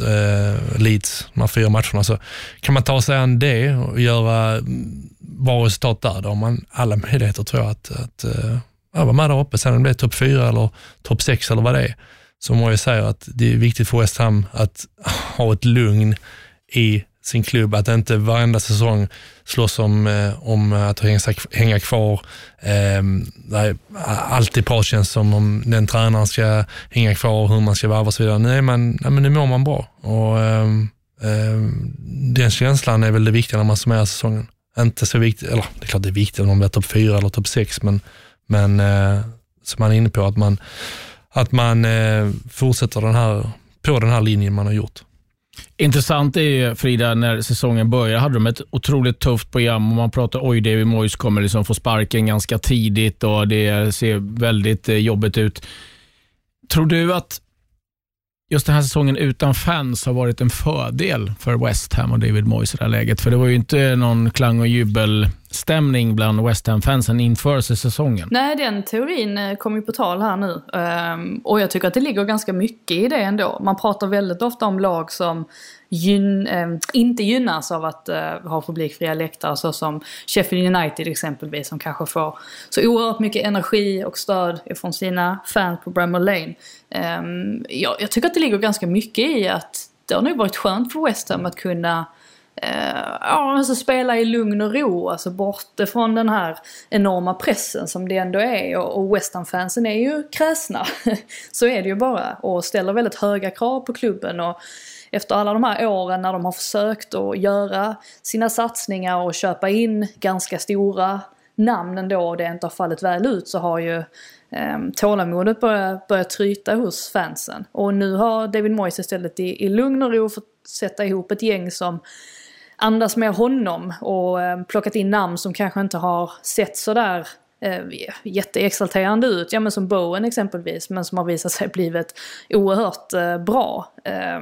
eh, Leeds, de här fyra matcherna. Så kan man ta sig an det och göra mm, bra resultat där, då har man alla möjligheter tror jag att, att eh, ja, vara med där uppe. Sen om det är topp fyra eller topp sex eller vad det är, så må jag säga att det är viktigt för West Ham att ha ett lugn i sin klubb, att inte varenda säsong slåss om, eh, om att hänga, hänga kvar. Eh, alltid prat känns som om den tränaren ska hänga kvar, hur man ska varva och så vidare. Nej, men, nej, men nu mår man bra. Och, eh, den känslan är väl det viktiga när man summerar säsongen. Inte så viktigt, eller det är klart det är viktigt om man blir topp fyra eller topp sex, men, men eh, som man är inne på, att man, att man eh, fortsätter den här, på den här linjen man har gjort. Intressant är ju, Frida, när säsongen började hade de ett otroligt tufft program och man pratar oj, David Moyes kommer liksom få sparken ganska tidigt och det ser väldigt eh, jobbigt ut. Tror du att just den här säsongen utan fans har varit en fördel för West Ham och David Moyes i det här läget? För det var ju inte någon klang och jubelstämning bland West Ham-fansen inför säsongen. Nej, den teorin eh, kom ju på tal här nu. Ehm, och jag tycker att det ligger ganska mycket i det ändå. Man pratar väldigt ofta om lag som gyn, äh, inte gynnas av att äh, ha publikfria läktare så som Sheffield United exempelvis som kanske får så oerhört mycket energi och stöd från sina fans på Bramall Lane. Um, jag, jag tycker att det ligger ganska mycket i att det har nog varit skönt för West Ham att kunna Uh, ja, alltså spela i lugn och ro, alltså bort från den här enorma pressen som det ändå är. Och, och West Ham-fansen är ju kräsna. så är det ju bara. Och ställer väldigt höga krav på klubben. Och efter alla de här åren när de har försökt att göra sina satsningar och köpa in ganska stora namn ändå och det inte har fallit väl ut så har ju Ehm, tålamodet börjar, börjar tryta hos fansen. Och nu har David Moyes istället i, i lugn och ro fått sätta ihop ett gäng som andas mer honom och eh, plockat in namn som kanske inte har sett sådär eh, jätteexalterande ut. Ja men som Bowen exempelvis men som har visat sig blivit oerhört eh, bra. Eh,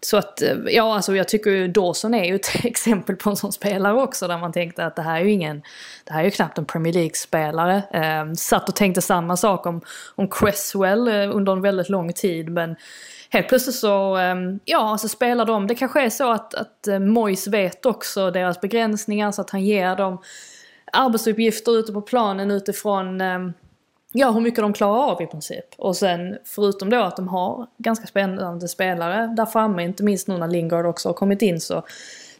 så att, eh, ja alltså jag tycker ju Dawson är ju ett exempel på en sån spelare också där man tänkte att det här är ju ingen, det här är ju knappt en Premier League-spelare. Eh, satt och tänkte samma sak om, om Cresswell eh, under en väldigt lång tid men helt plötsligt så, eh, ja alltså spelar de, det kanske är så att, att eh, Mois vet också deras begränsningar så att han ger dem arbetsuppgifter ute på planen utifrån ehm, ja, hur mycket de klarar av i princip. Och sen förutom då att de har ganska spännande spelare där framme, inte minst nu när Lingard också har kommit in så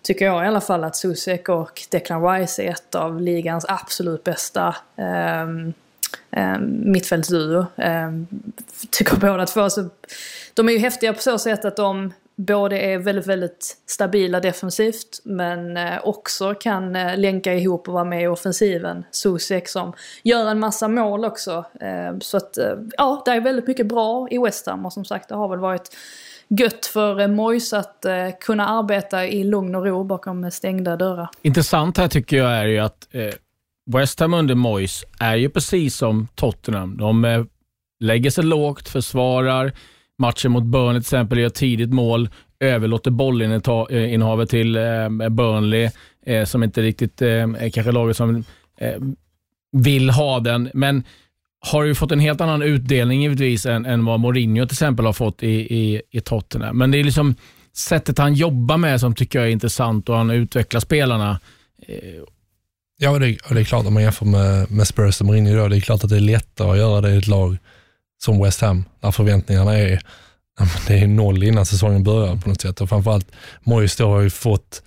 tycker jag i alla fall att Susek och Declan Rice är ett av ligans absolut bästa um, um, mittfältsduo. Um, tycker båda två. Så, de är ju häftiga på så sätt att de både är väldigt, väldigt stabila defensivt men eh, också kan eh, länka ihop och vara med i offensiven. Susek som gör en massa mål också. Eh, så att ja, det är väldigt mycket bra i West Ham och som sagt det har väl varit gött för Mojs att kunna arbeta i lugn och ro bakom stängda dörrar. Intressant här tycker jag är ju att West Ham under Mois är ju precis som Tottenham. De lägger sig lågt, försvarar, matchen mot Burnley till exempel, gör tidigt mål, överlåter bollinnehavet eh, till eh, Burnley, eh, som inte riktigt eh, är kanske laget som eh, vill ha den. Men har ju fått en helt annan utdelning givetvis än, än vad Mourinho till exempel har fått i, i, i Tottenham. Men det är liksom sättet han jobbar med som tycker jag är intressant och han utvecklar spelarna. Eh, ja, och det, och det är klart om man jämför med, med Spurs och Mourinho då, det är klart att det är lättare att göra det i ett lag som West Ham, där förväntningarna är, det är noll innan säsongen börjar på något sätt. Och framförallt Moyes då har ju fått,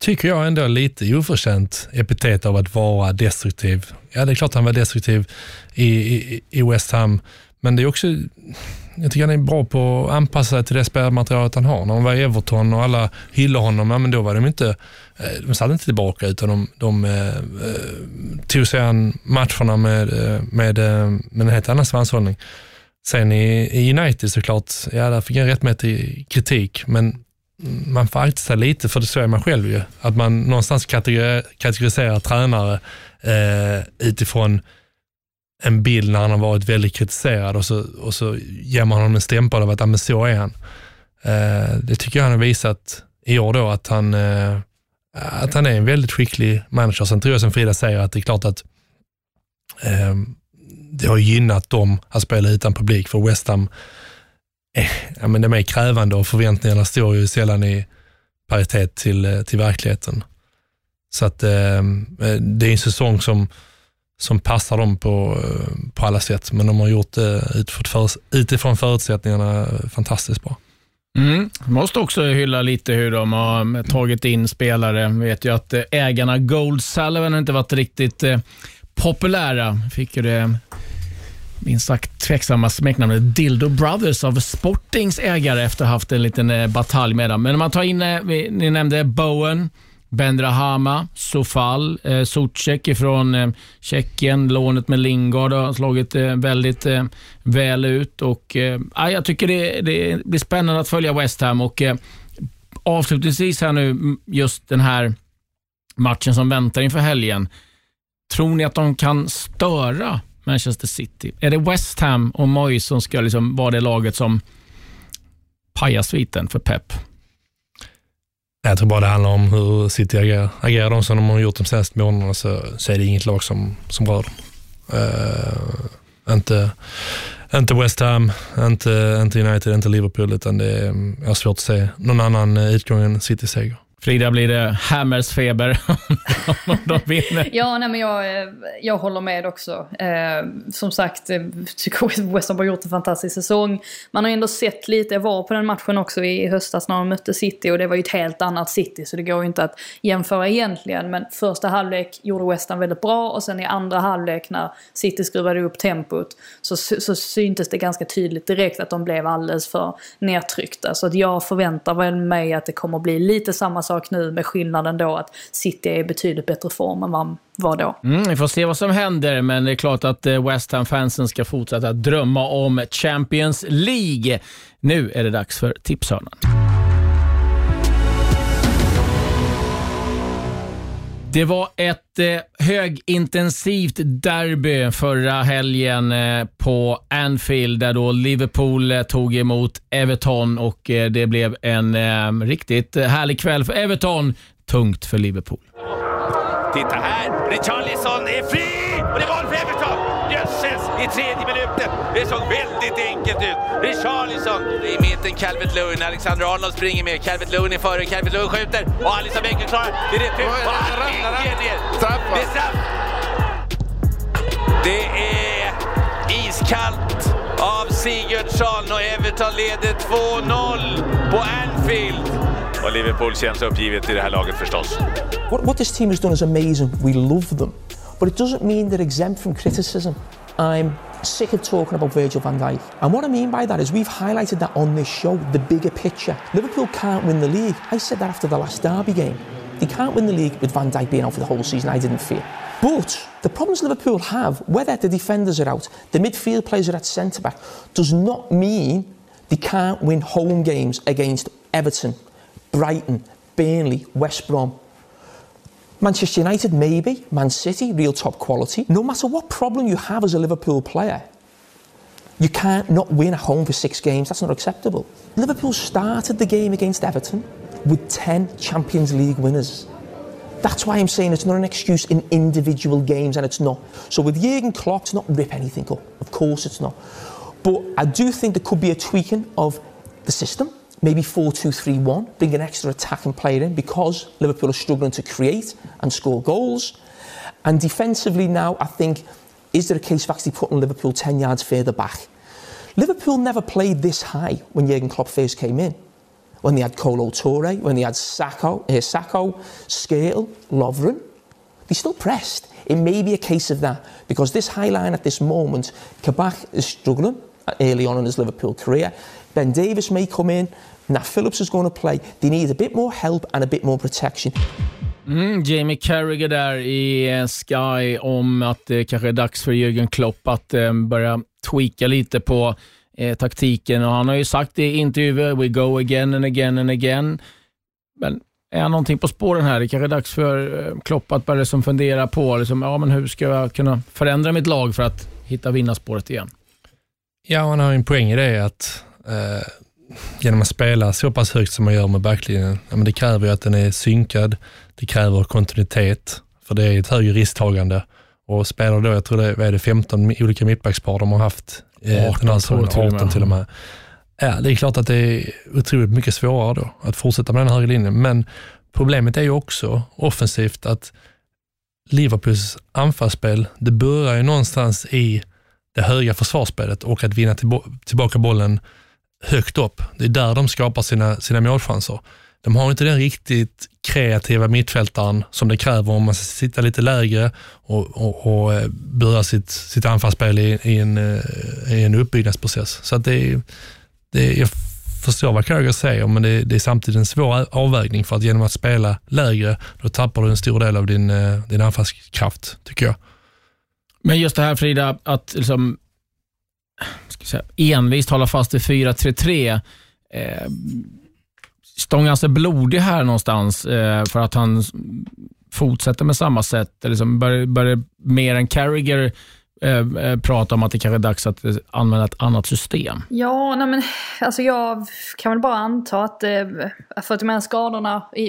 tycker jag ändå lite oförtjänt epitet av att vara destruktiv. Ja, det är klart han var destruktiv i, i, i West Ham, men det är också jag tycker han är bra på att anpassa sig till det spelmaterialet han har. När han var i Everton och alla hyllade honom, ja, men då var de inte, eh, de satt inte tillbaka utan de, de eh, eh tog sig an matcherna med, eh, med, med en helt annan svanshållning. Sen i, i United såklart, ja där fick jag rättmätig kritik, men man får akta sig lite, för det så är man själv ju. Att man någonstans kategoriserar tränare eh, utifrån en bild när han har varit väldigt kritiserad och så, och så ger man honom en stämpel av att men så är han. Eh, det tycker jag han har visat i år då, att han, eh, att han är en väldigt skicklig manager. Sen tror jag som Frida säger att det är klart att eh, det har gynnat dem att spela utan publik, för West Ham eh, ja, men de är krävande och förväntningarna står ju sällan i paritet till, eh, till verkligheten. Så att ehm, eh, det är en säsong som, som passar dem på, eh, på alla sätt, men de har gjort det utifrån, utifrån förutsättningarna fantastiskt bra. Mm. Måste också hylla lite hur de har tagit in spelare. Vi vet ju att eh, ägarna Gold Sullivan inte varit riktigt eh, populära. Fick ju det minst sagt tveksamma smeknamnet Dildo Brothers av Sportings ägare efter att ha haft en liten eh, batalj med dem. Men om man tar in, eh, ni nämnde Bowen, Bendrahama, Sofal, eh, Socek från eh, Tjeckien. Lånet med Lingard har slagit eh, väldigt eh, väl ut. Och, eh, ah, jag tycker det, det, blir spännande att följa West Ham. Och, eh, avslutningsvis här nu, just den här matchen som väntar inför helgen. Tror ni att de kan störa Manchester City? Är det West Ham och Moyes som ska liksom vara det laget som pajar sviten för Pep? Jag tror bara det handlar om hur City agerar. Agerar de som de har gjort de senaste månaderna så, så är det inget lag som, som rör dem. Uh, inte, inte West Ham, inte, inte United, inte Liverpool, utan det är, jag har svårt att se någon annan utgång än City-seger. Frida, blir det Hammers feber om de vinner? ja, nej, men jag, eh, jag håller med också. Eh, som sagt, eh, tycker West Ham har gjort en fantastisk säsong. Man har ändå sett lite, jag var på den matchen också i höstas när de mötte City och det var ju ett helt annat City så det går ju inte att jämföra egentligen. Men första halvlek gjorde West Ham väldigt bra och sen i andra halvlek när City skruvade upp tempot så, så syntes det ganska tydligt direkt att de blev alldeles för nedtryckta. Så att jag förväntar väl mig att det kommer bli lite samma sak sak nu med skillnaden då att City är i betydligt bättre form än vad var då. Mm, vi får se vad som händer, men det är klart att eh, West Ham-fansen ska fortsätta drömma om Champions League. Nu är det dags för Tipshörnan. Det var ett eh, högintensivt derby förra helgen eh, på Anfield där då Liverpool eh, tog emot Everton och eh, det blev en eh, riktigt härlig kväll för Everton. Tungt för Liverpool. Titta här! Richarlison är fri! Och det är mål för Everton! I tredje minuten. Det såg väldigt enkelt ut. Richarlison i mitten, Calvert Lewin. Alexander Arnold springer med. Calvert Lewin är före. Calvert Lewin skjuter. Och Alisson Becker klarar. Det är retur. Och han ligger ner. Det är straff. Det är iskallt av Sigurdsson och Everton leder 2-0 på Anfield. Och Liverpool känns uppgivet i det här laget förstås. What, what this team has done is amazing. We love them. But it doesn't mean they're exempt from criticism. I'm sick of talking about Virgil van Dijk. And what I mean by that is we've highlighted that on this show, the bigger picture. Liverpool can't win the league. I said that after the last derby game. They can't win the league with Van Dijk being out for the whole season. I didn't fear. But the problems Liverpool have, whether the defenders are out, the midfield players are at centre back, does not mean they can't win home games against Everton, Brighton, Burnley, West Brom. Manchester United, maybe. Man City, real top quality. No matter what problem you have as a Liverpool player, you can't not win at home for six games. That's not acceptable. Liverpool started the game against Everton with 10 Champions League winners. That's why I'm saying it's not an excuse in individual games, and it's not. So with Jurgen Klopp, it's not rip anything up. Of course it's not. But I do think there could be a tweaking of the system maybe 4-2-3-1, bring an extra attacking player in because Liverpool are struggling to create and score goals. And defensively now, I think, is there a case of actually putting Liverpool 10 yards further back? Liverpool never played this high when Jurgen Klopp first came in. When they had Colo Torre, when they had Sacco, uh, Sacco Scale, Lovren, they still pressed. It may be a case of that because this high line at this moment, Kabak is struggling early on in his Liverpool career. Ben Davis may come in. Nat Phillips is going to play. They need a bit more help and a bit more protection. Mm, Jamie Carragher där i eh, Sky om att det kanske är dags för Jürgen Klopp att eh, börja tweaka lite på eh, taktiken. Och han har ju sagt i intervjuer, we go again and again and again. Men är han någonting på spåren här? Det kanske är dags för eh, Klopp att börja liksom fundera på liksom, ja, men hur ska jag kunna förändra mitt lag för att hitta vinnarspåret igen. Ja, han har en poäng i det att eh, genom att spela så pass högt som man gör med backlinjen, ja, men det kräver ju att den är synkad. Det kräver kontinuitet, för det är ett högre risktagande och spelar då, jag tror det är, vad är det 15 olika mittbackspar de har haft. eh, 18 den här säsongen, tror jag till och med. 18 till och med. Ja, det är klart att det är otroligt mycket svårare då att fortsätta med den höga linjen, men problemet är ju också offensivt att Liverpools anfallsspel, det börjar ju någonstans i det höga försvarsspelet och att vinna tillbaka bollen högt upp. Det är där de skapar sina, sina målchanser. De har inte den riktigt kreativa mittfältaren som det kräver om man ska sitta lite lägre och, och, och eh, börja sitt, sitt anfallsspel i, i, en, eh, i en uppbyggnadsprocess. Så att det det jag förstår vad Kroger säger, men det, det är samtidigt en svår avvägning för att genom att spela lägre, då tappar du en stor del av din, eh, din anfallskraft, tycker jag. Men just det här Frida, att liksom, ska säga, envist hålla fast vid 4-3-3. Eh, stångar sig blodig här någonstans eh, för att han fortsätter med samma sätt. Eller liksom börjar, börjar mer än Carragher Eh, eh, prata om att det kanske är dags att eh, använda ett annat system. Ja, nej men alltså jag kan väl bara anta att eh, för att de här skadorna i,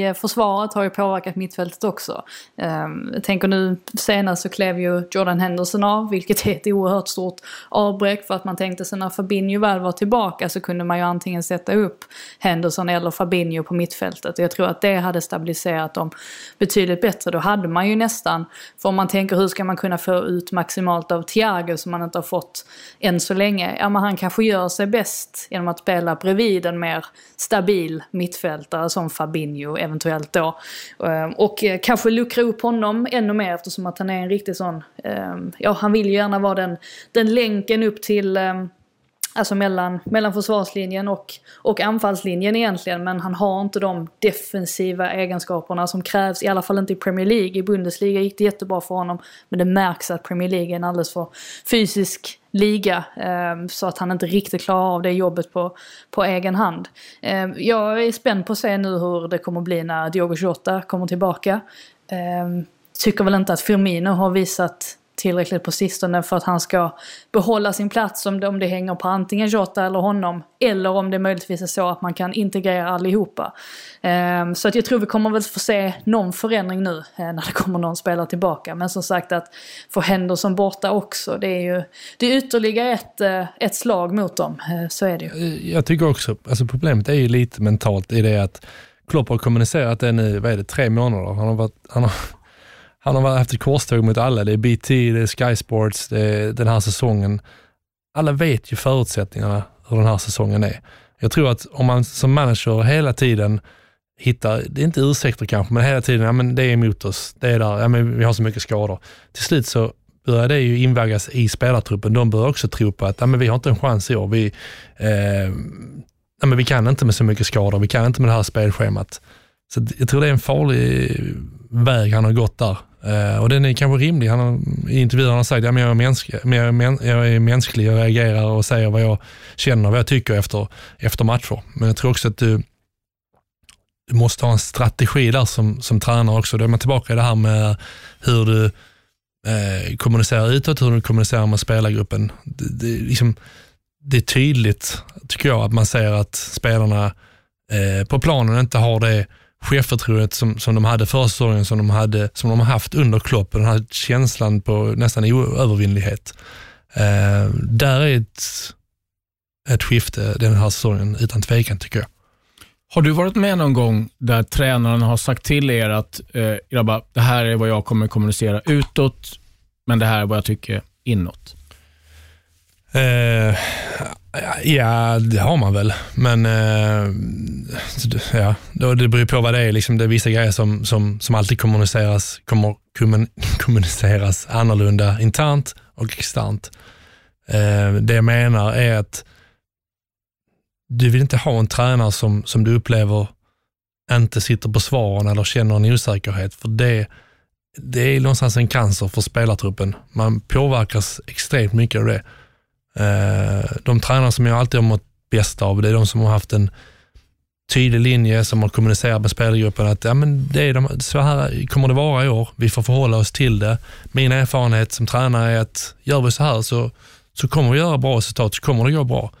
i försvaret har ju påverkat mittfältet också. Eh, jag tänker nu senast så klev ju Jordan Henderson av, vilket är ett oerhört stort avbräck för att man tänkte sig när Fabinho väl var tillbaka så kunde man ju antingen sätta upp Henderson eller Fabinho på mittfältet. Och jag tror att det hade stabiliserat dem betydligt bättre. Då hade man ju nästan, för om man tänker hur ska man kunna få ut Max maximalt av Thiago som man inte har fått än så länge. Ja men han kanske gör sig bäst genom att spela bredvid en mer stabil mittfältare som Fabinho eventuellt då. Ehm, och eh, kanske luckra upp honom ännu mer eftersom att han är en riktig sån, ehm, ja han vill ju gärna vara den, den länken upp till ehm, Alltså mellan, mellan försvarslinjen och, och anfallslinjen egentligen. Men han har inte de defensiva egenskaperna som krävs. I alla fall inte i Premier League. I Bundesliga gick det jättebra för honom. Men det märks att Premier League är en alldeles för fysisk liga. Eh, så att han inte riktigt klarar av det jobbet på, på egen hand. Eh, jag är spänd på att se nu hur det kommer bli när Diogo Jota kommer tillbaka. Eh, tycker väl inte att Firmino har visat tillräckligt på sistone för att han ska behålla sin plats om det, om det hänger på antingen Jota eller honom. Eller om det möjligtvis är så att man kan integrera allihopa. Ehm, så att jag tror vi kommer väl få se någon förändring nu eh, när det kommer någon spelare tillbaka. Men som sagt att få Henderson borta också, det är ju det är ytterligare ett, eh, ett slag mot dem. Eh, så är det ju. Eh, jag tycker också, alltså problemet är ju lite mentalt i det att Klopp har kommunicerat det nu, vad är det, tre månader. Han har, varit, han har, han har haft ett korståg mot alla. Det är BT, det är Sky Sports, det är den här säsongen. Alla vet ju förutsättningarna hur den här säsongen är. Jag tror att om man som manager hela tiden hittar, det är inte ursäkter kanske, men hela tiden, ja men det är emot oss, det är där, ja men vi har så mycket skador. Till slut så börjar det ju invaggas i spelartruppen. De börjar också tro på att ja, men vi har inte en chans i år. Vi, eh, ja, men vi kan inte med så mycket skador, vi kan inte med det här spelschemat. Så jag tror det är en farlig väg han har gått där. Uh, och den är kanske rimlig. Han har, I intervjuer har han sagt att ja, jag, är mänsklig, jag, är män, jag är mänsklig, jag reagerar och säger vad jag känner, och vad jag tycker efter, efter matcher. Men jag tror också att du, du måste ha en strategi där som, som tränare också. Då är man tillbaka i det här med hur du eh, kommunicerar utåt, hur du kommunicerar med spelargruppen. Det, det, är liksom, det är tydligt, tycker jag, att man ser att spelarna eh, på planen inte har det Chefförtroendet som, som de hade förra säsongen, som de, hade, som de har haft under Klopp, den här känslan på nästan oövervinnlighet. Eh, där är ett, ett skifte den här säsongen, utan tvekan tycker jag. Har du varit med någon gång där tränaren har sagt till er att eh, grabbar, det här är vad jag kommer kommunicera utåt, men det här är vad jag tycker inåt? Eh, ja, det har man väl. Men eh, ja, då, det beror på vad det är. Liksom, det är vissa grejer som, som, som alltid kommuniceras, kommer, kommun, kommuniceras annorlunda internt och externt. Eh, det jag menar är att du vill inte ha en tränare som, som du upplever inte sitter på svaren eller känner en osäkerhet. För det, det är någonstans en cancer för spelartruppen. Man påverkas extremt mycket av det. Eh, de tränare som jag alltid har mått bäst av, det är de som har haft en tydlig linje, som har kommunicerat med spelargruppen att ja, men det är de, så här kommer det vara i år. Vi får förhålla oss till det. Min erfarenhet som tränare är att gör vi så här så, så kommer vi göra bra resultat, så kommer det gå bra.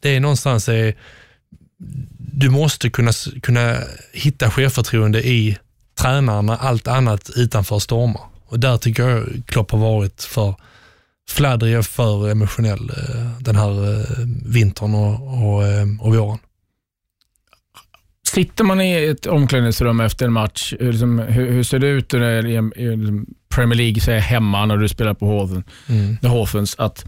Det är någonstans, är, du måste kunna, kunna hitta självförtroende i tränarna, allt annat utanför stormar. och där tycker jag Klopp har varit för fladdrig och för emotionell eh, den här eh, vintern och, och, eh, och våren. Sitter man i ett omklädningsrum efter en match, hur, liksom, hur, hur ser det ut i, i Premier League, säger hemma när du spelar på Hofen, Mm. Hofens, att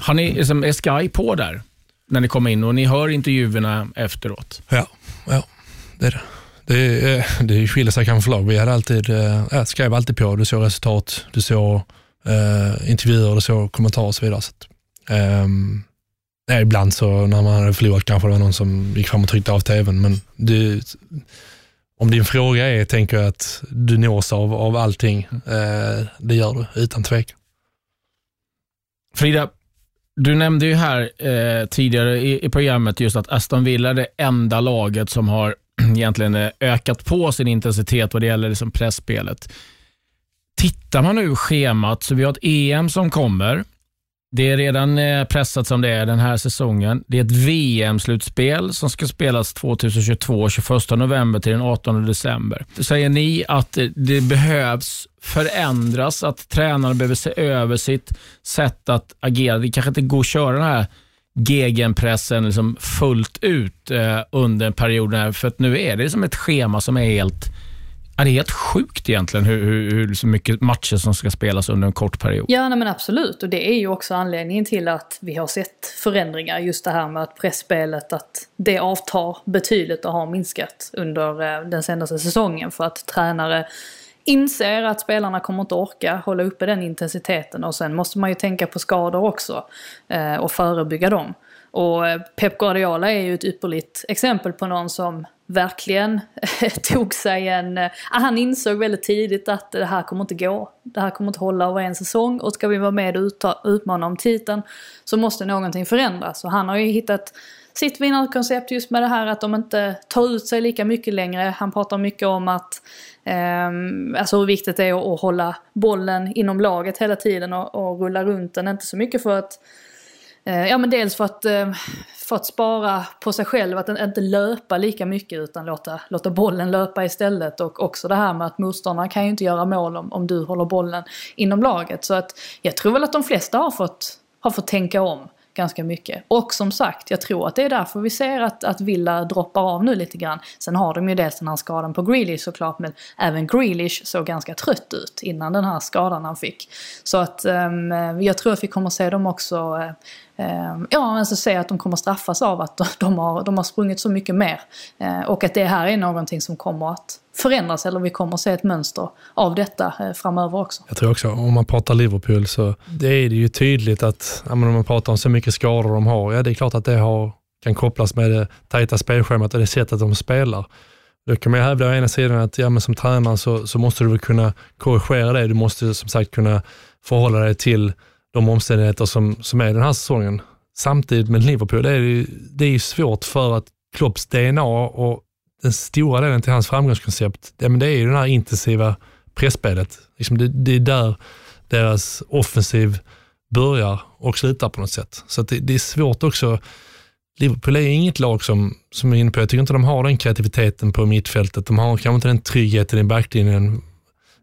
har ni, liksom, är Sky på där när ni kommer in och ni hör intervjuerna efteråt? Ja, ja det är det. Det, det skiljer sig kanske för lag. Vi hade alltid, eh, ja, skrev alltid på. Du såg resultat, du såg eh, intervjuer, och så, kommentarer och så vidare. Så att, eh, ibland så när man hade förlorat kanske det var någon som gick fram och tryckte av tvn. Men du, om din fråga är, tänker jag att du nås av, av allting. Eh, det gör du utan tvekan. Frida, du nämnde ju här eh, tidigare i, i programmet just att Aston Villa är det enda laget som har egentligen eh, ökat på sin intensitet vad det gäller liksom pressspelet. Tittar man nu schemat så vi har ett EM som kommer. Det är redan eh, pressat som det är den här säsongen. Det är ett VM-slutspel som ska spelas 2022, 21 november till den 18 december. Säger ni att eh, det behövs förändras, att tränarna behöver se över sitt sätt att agera? Det kanske inte går att köra den här gegenpressen liksom fullt ut eh, under perioden, för att nu är det som ett schema som är helt Ja, det är helt sjukt egentligen hur, hur, hur så mycket matcher som ska spelas under en kort period. Ja, nej, men absolut. Och det är ju också anledningen till att vi har sett förändringar. Just det här med att pressspelet, att det avtar betydligt och har minskat under eh, den senaste säsongen. För att tränare inser att spelarna kommer inte orka hålla uppe den intensiteten. Och sen måste man ju tänka på skador också eh, och förebygga dem. Och eh, Pep Guardiola är ju ett ypperligt exempel på någon som verkligen tog sig en... Eh, han insåg väldigt tidigt att det här kommer inte gå. Det här kommer inte hålla över en säsong och ska vi vara med och utmana om titeln så måste någonting förändras. Och han har ju hittat sitt vinnarkoncept just med det här att de inte tar ut sig lika mycket längre. Han pratar mycket om att eh, alltså hur viktigt det är att, att hålla bollen inom laget hela tiden och, och rulla runt den. Inte så mycket för att Eh, ja men dels för att, eh, för att spara på sig själv, att inte löpa lika mycket utan låta, låta bollen löpa istället. Och också det här med att motståndarna kan ju inte göra mål om, om du håller bollen inom laget. Så att jag tror väl att de flesta har fått, har fått tänka om ganska mycket. Och som sagt, jag tror att det är därför vi ser att, att Villa droppar av nu lite grann. Sen har de ju dels den här skadan på Grealish såklart, men även Grealish såg ganska trött ut innan den här skadan han fick. Så att um, jag tror att vi kommer se dem också uh, Ehm, ja, men så se att de kommer straffas av att de har, de har sprungit så mycket mer. Ehm, och att det här är någonting som kommer att förändras, eller vi kommer att se ett mönster av detta eh, framöver också. Jag tror också, om man pratar Liverpool så det är det ju tydligt att, ja, men om man pratar om så mycket skador de har, ja det är klart att det har, kan kopplas med det tajta spelschemat och det sättet de spelar. Då kan man ju hävda å ena sidan att ja, men som tränare så, så måste du väl kunna korrigera det. Du måste som sagt kunna förhålla dig till de omständigheter som, som är den här säsongen. Samtidigt med Liverpool, det är ju, det är ju svårt för att Klopps DNA och den stora delen till hans framgångskoncept, det, men det är ju det här intensiva pressspelet. Liksom det, det är där deras offensiv börjar och slutar på något sätt. Så att det, det är svårt också. Liverpool är inget lag som, som är inne på, jag tycker inte de har den kreativiteten på mittfältet. De har kanske inte den tryggheten i backlinjen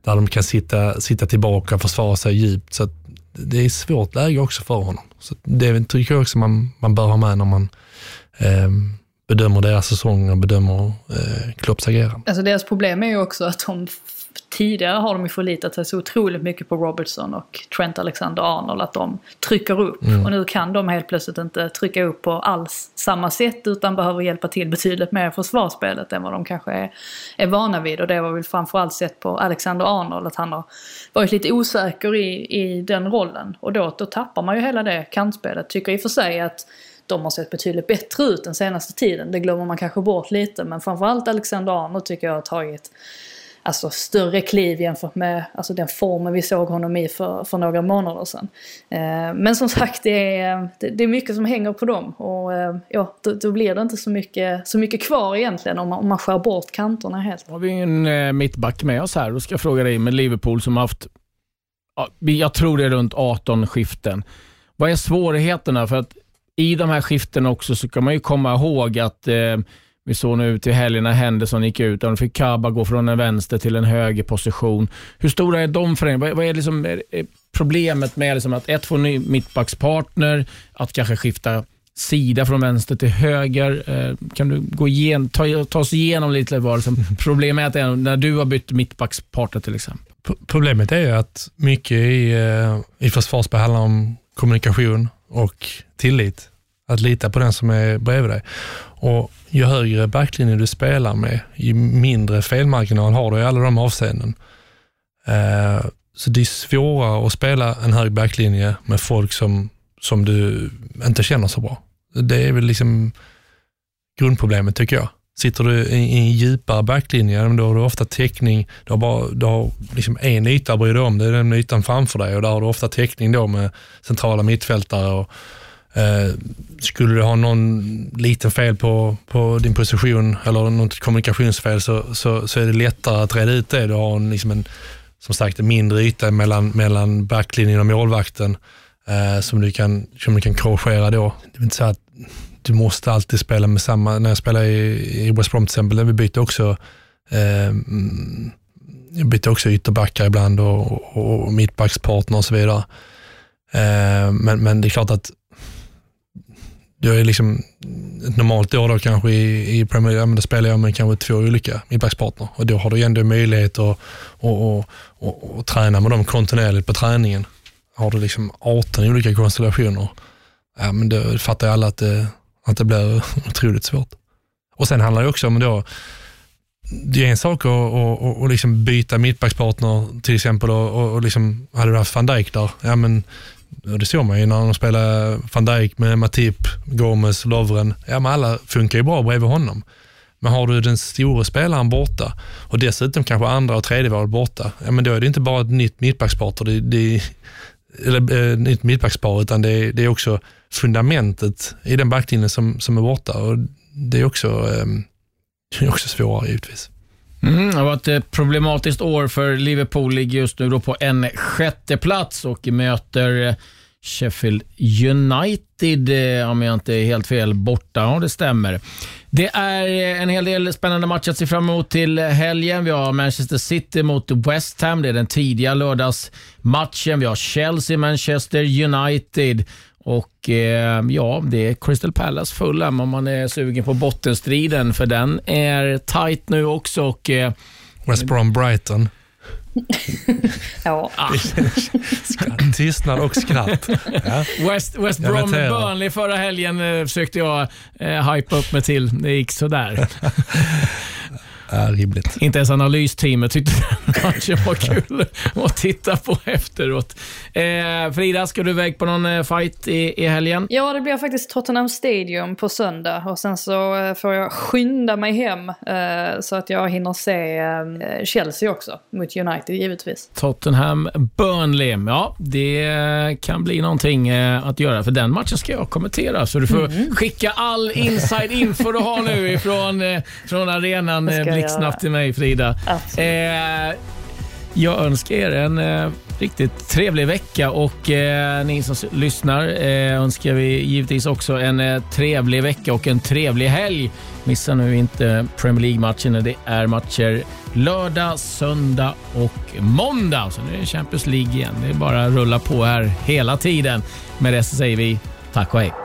där de kan sitta, sitta tillbaka och försvara sig djupt. Så att det är ett svårt läge också för honom. Så det tycker jag också man, man bör ha med när man eh, bedömer deras säsong och bedömer eh, Klopps agerande. Alltså deras problem är ju också att de tidigare har de ju förlitat sig så otroligt mycket på Robertson och Trent Alexander-Arnold att de trycker upp. Mm. Och nu kan de helt plötsligt inte trycka upp på alls samma sätt utan behöver hjälpa till betydligt mer i försvarsspelet än vad de kanske är, är vana vid. Och det har vi framförallt sett på Alexander-Arnold att han har varit lite osäker i, i den rollen. Och då, då tappar man ju hela det kantspelet. Tycker i och för sig att de har sett betydligt bättre ut den senaste tiden. Det glömmer man kanske bort lite. Men framförallt Alexander Arnold tycker jag har tagit alltså, större kliv jämfört med alltså, den formen vi såg honom i för, för några månader sedan. Eh, men som sagt, det är, det, det är mycket som hänger på dem. Och eh, ja, då, då blir det inte så mycket, så mycket kvar egentligen om man, om man skär bort kanterna helt. har vi en eh, mittback med oss här. Då ska jag fråga dig med Liverpool som har haft, ja, jag tror det är runt 18 skiften. Vad är svårigheterna? För att i de här skiftena också så kan man ju komma ihåg att eh, vi såg nu till helgen när Henderson gick ut och de fick Kaba gå från en vänster till en höger position. Hur stora är de förändringarna? Vad, vad är, liksom, är, problemet med liksom att ett få ny mittbackspartner, att kanske skifta sida från vänster till höger. Eh, kan du gå igen, ta, ta oss igenom lite vad som problemet är när du har bytt mittbackspartner till exempel? P- Problemet är ju att mycket i, eh, i försvarsspel handlar om kommunikation och tillit. Att lita på den som är bredvid dig. Och ju högre backlinje du spelar med, ju mindre felmarginal har du i alla de avseenden. Eh, så det är svårare att spela en hög backlinje med folk som, som du inte känner så bra. Det är väl liksom grundproblemet tycker jag. Sitter du i i en djupare backlinje, då har du ofta täckning. Du har, bara, du har liksom en yta att bry dig om, det är den ytan framför dig och där har du ofta täckning då med centrala mittfältare. Och, Eh, skulle du ha någon liten fel på, på din position eller något kommunikationsfel så, så, så är det lättare att reda ut det. Du har en, liksom en, som sagt en mindre yta mellan, mellan backlinjen och målvakten eh, som, du kan, som du kan korrigera då. Det är inte så att du måste alltid spela med samma, när jag spelade i, i West Brom till exempel, där vi bytte också eh, mm, jag bytte också ytterbackar ibland och, och, och mittbackspartner och så vidare. Eh, men, men det är klart att jag är liksom ett normalt år då kanske i, i Premier League, men då spelar jag med kanske två olika mittbackspartner och då har du ändå möjlighet att och, och, och, och träna med dem kontinuerligt på träningen. Har du liksom 18 olika konstellationer, ja, men då fattar ju alla att det, att det blir otroligt svårt. Och sen handlar det också om då, det är en sak att, och, och, och liksom byta mittbackspartner till exempel och, och, och liksom, hade du haft van Dijk där, ja men och det såg man ju när de spelade van Dijk med Matip, Gomes, Lovren. Ja, men alla funkar ju bra bredvid honom. Men har du den stora spelaren borta och dessutom kanske andra och tredje val borta, ja, men då är det inte bara ett nytt mittbackspar, det, det, eller eh, nytt mittbackspar, utan det är, det är också fundamentet i den backlinjen som, som är borta. Och det är också, eh, det är också svårare givetvis. Mm, det har varit ett problematiskt år för Liverpool. Ligger just nu då på en sjätte plats och möter eh, Sheffield United, eh, om jag inte är helt fel, borta. Ja, det stämmer. Det är eh, en hel del spännande matcher att se fram emot till helgen. Vi har Manchester City mot West Ham. Det är den tidiga lördagsmatchen. Vi har Chelsea, Manchester United. Och eh, ja, det är Crystal Palace Fulham om man är sugen på bottenstriden, för den är tight nu också. Och, eh, West Brom Brighton. ja. Tystnad och skratt. Ja. West, West Brom. Burnley förra helgen eh, försökte jag eh, hypa upp mig till. Det gick sådär. Ja, rimligt. Inte ens analysteamet tyckte den matchen var kul att titta på efteråt. Eh, Frida, ska du iväg på någon eh, fight i, i helgen? Ja, det blir faktiskt Tottenham Stadium på söndag och sen så eh, får jag skynda mig hem eh, så att jag hinner se eh, Chelsea också mot United givetvis. Tottenham Burnley. Ja, det kan bli någonting eh, att göra, för den matchen ska jag kommentera. Så du får Mhm. skicka all inside info du har nu ifrån eh, från arenan Blixtsnabbt till mig, Frida. Eh, jag önskar er en eh, riktigt trevlig vecka och eh, ni som lyssnar eh, önskar vi givetvis också en eh, trevlig vecka och en trevlig helg. Missa nu inte Premier League-matchen när det är matcher lördag, söndag och måndag. Sen är det Champions League igen. Det är bara att rulla på här hela tiden. Med det så säger vi tack och hej.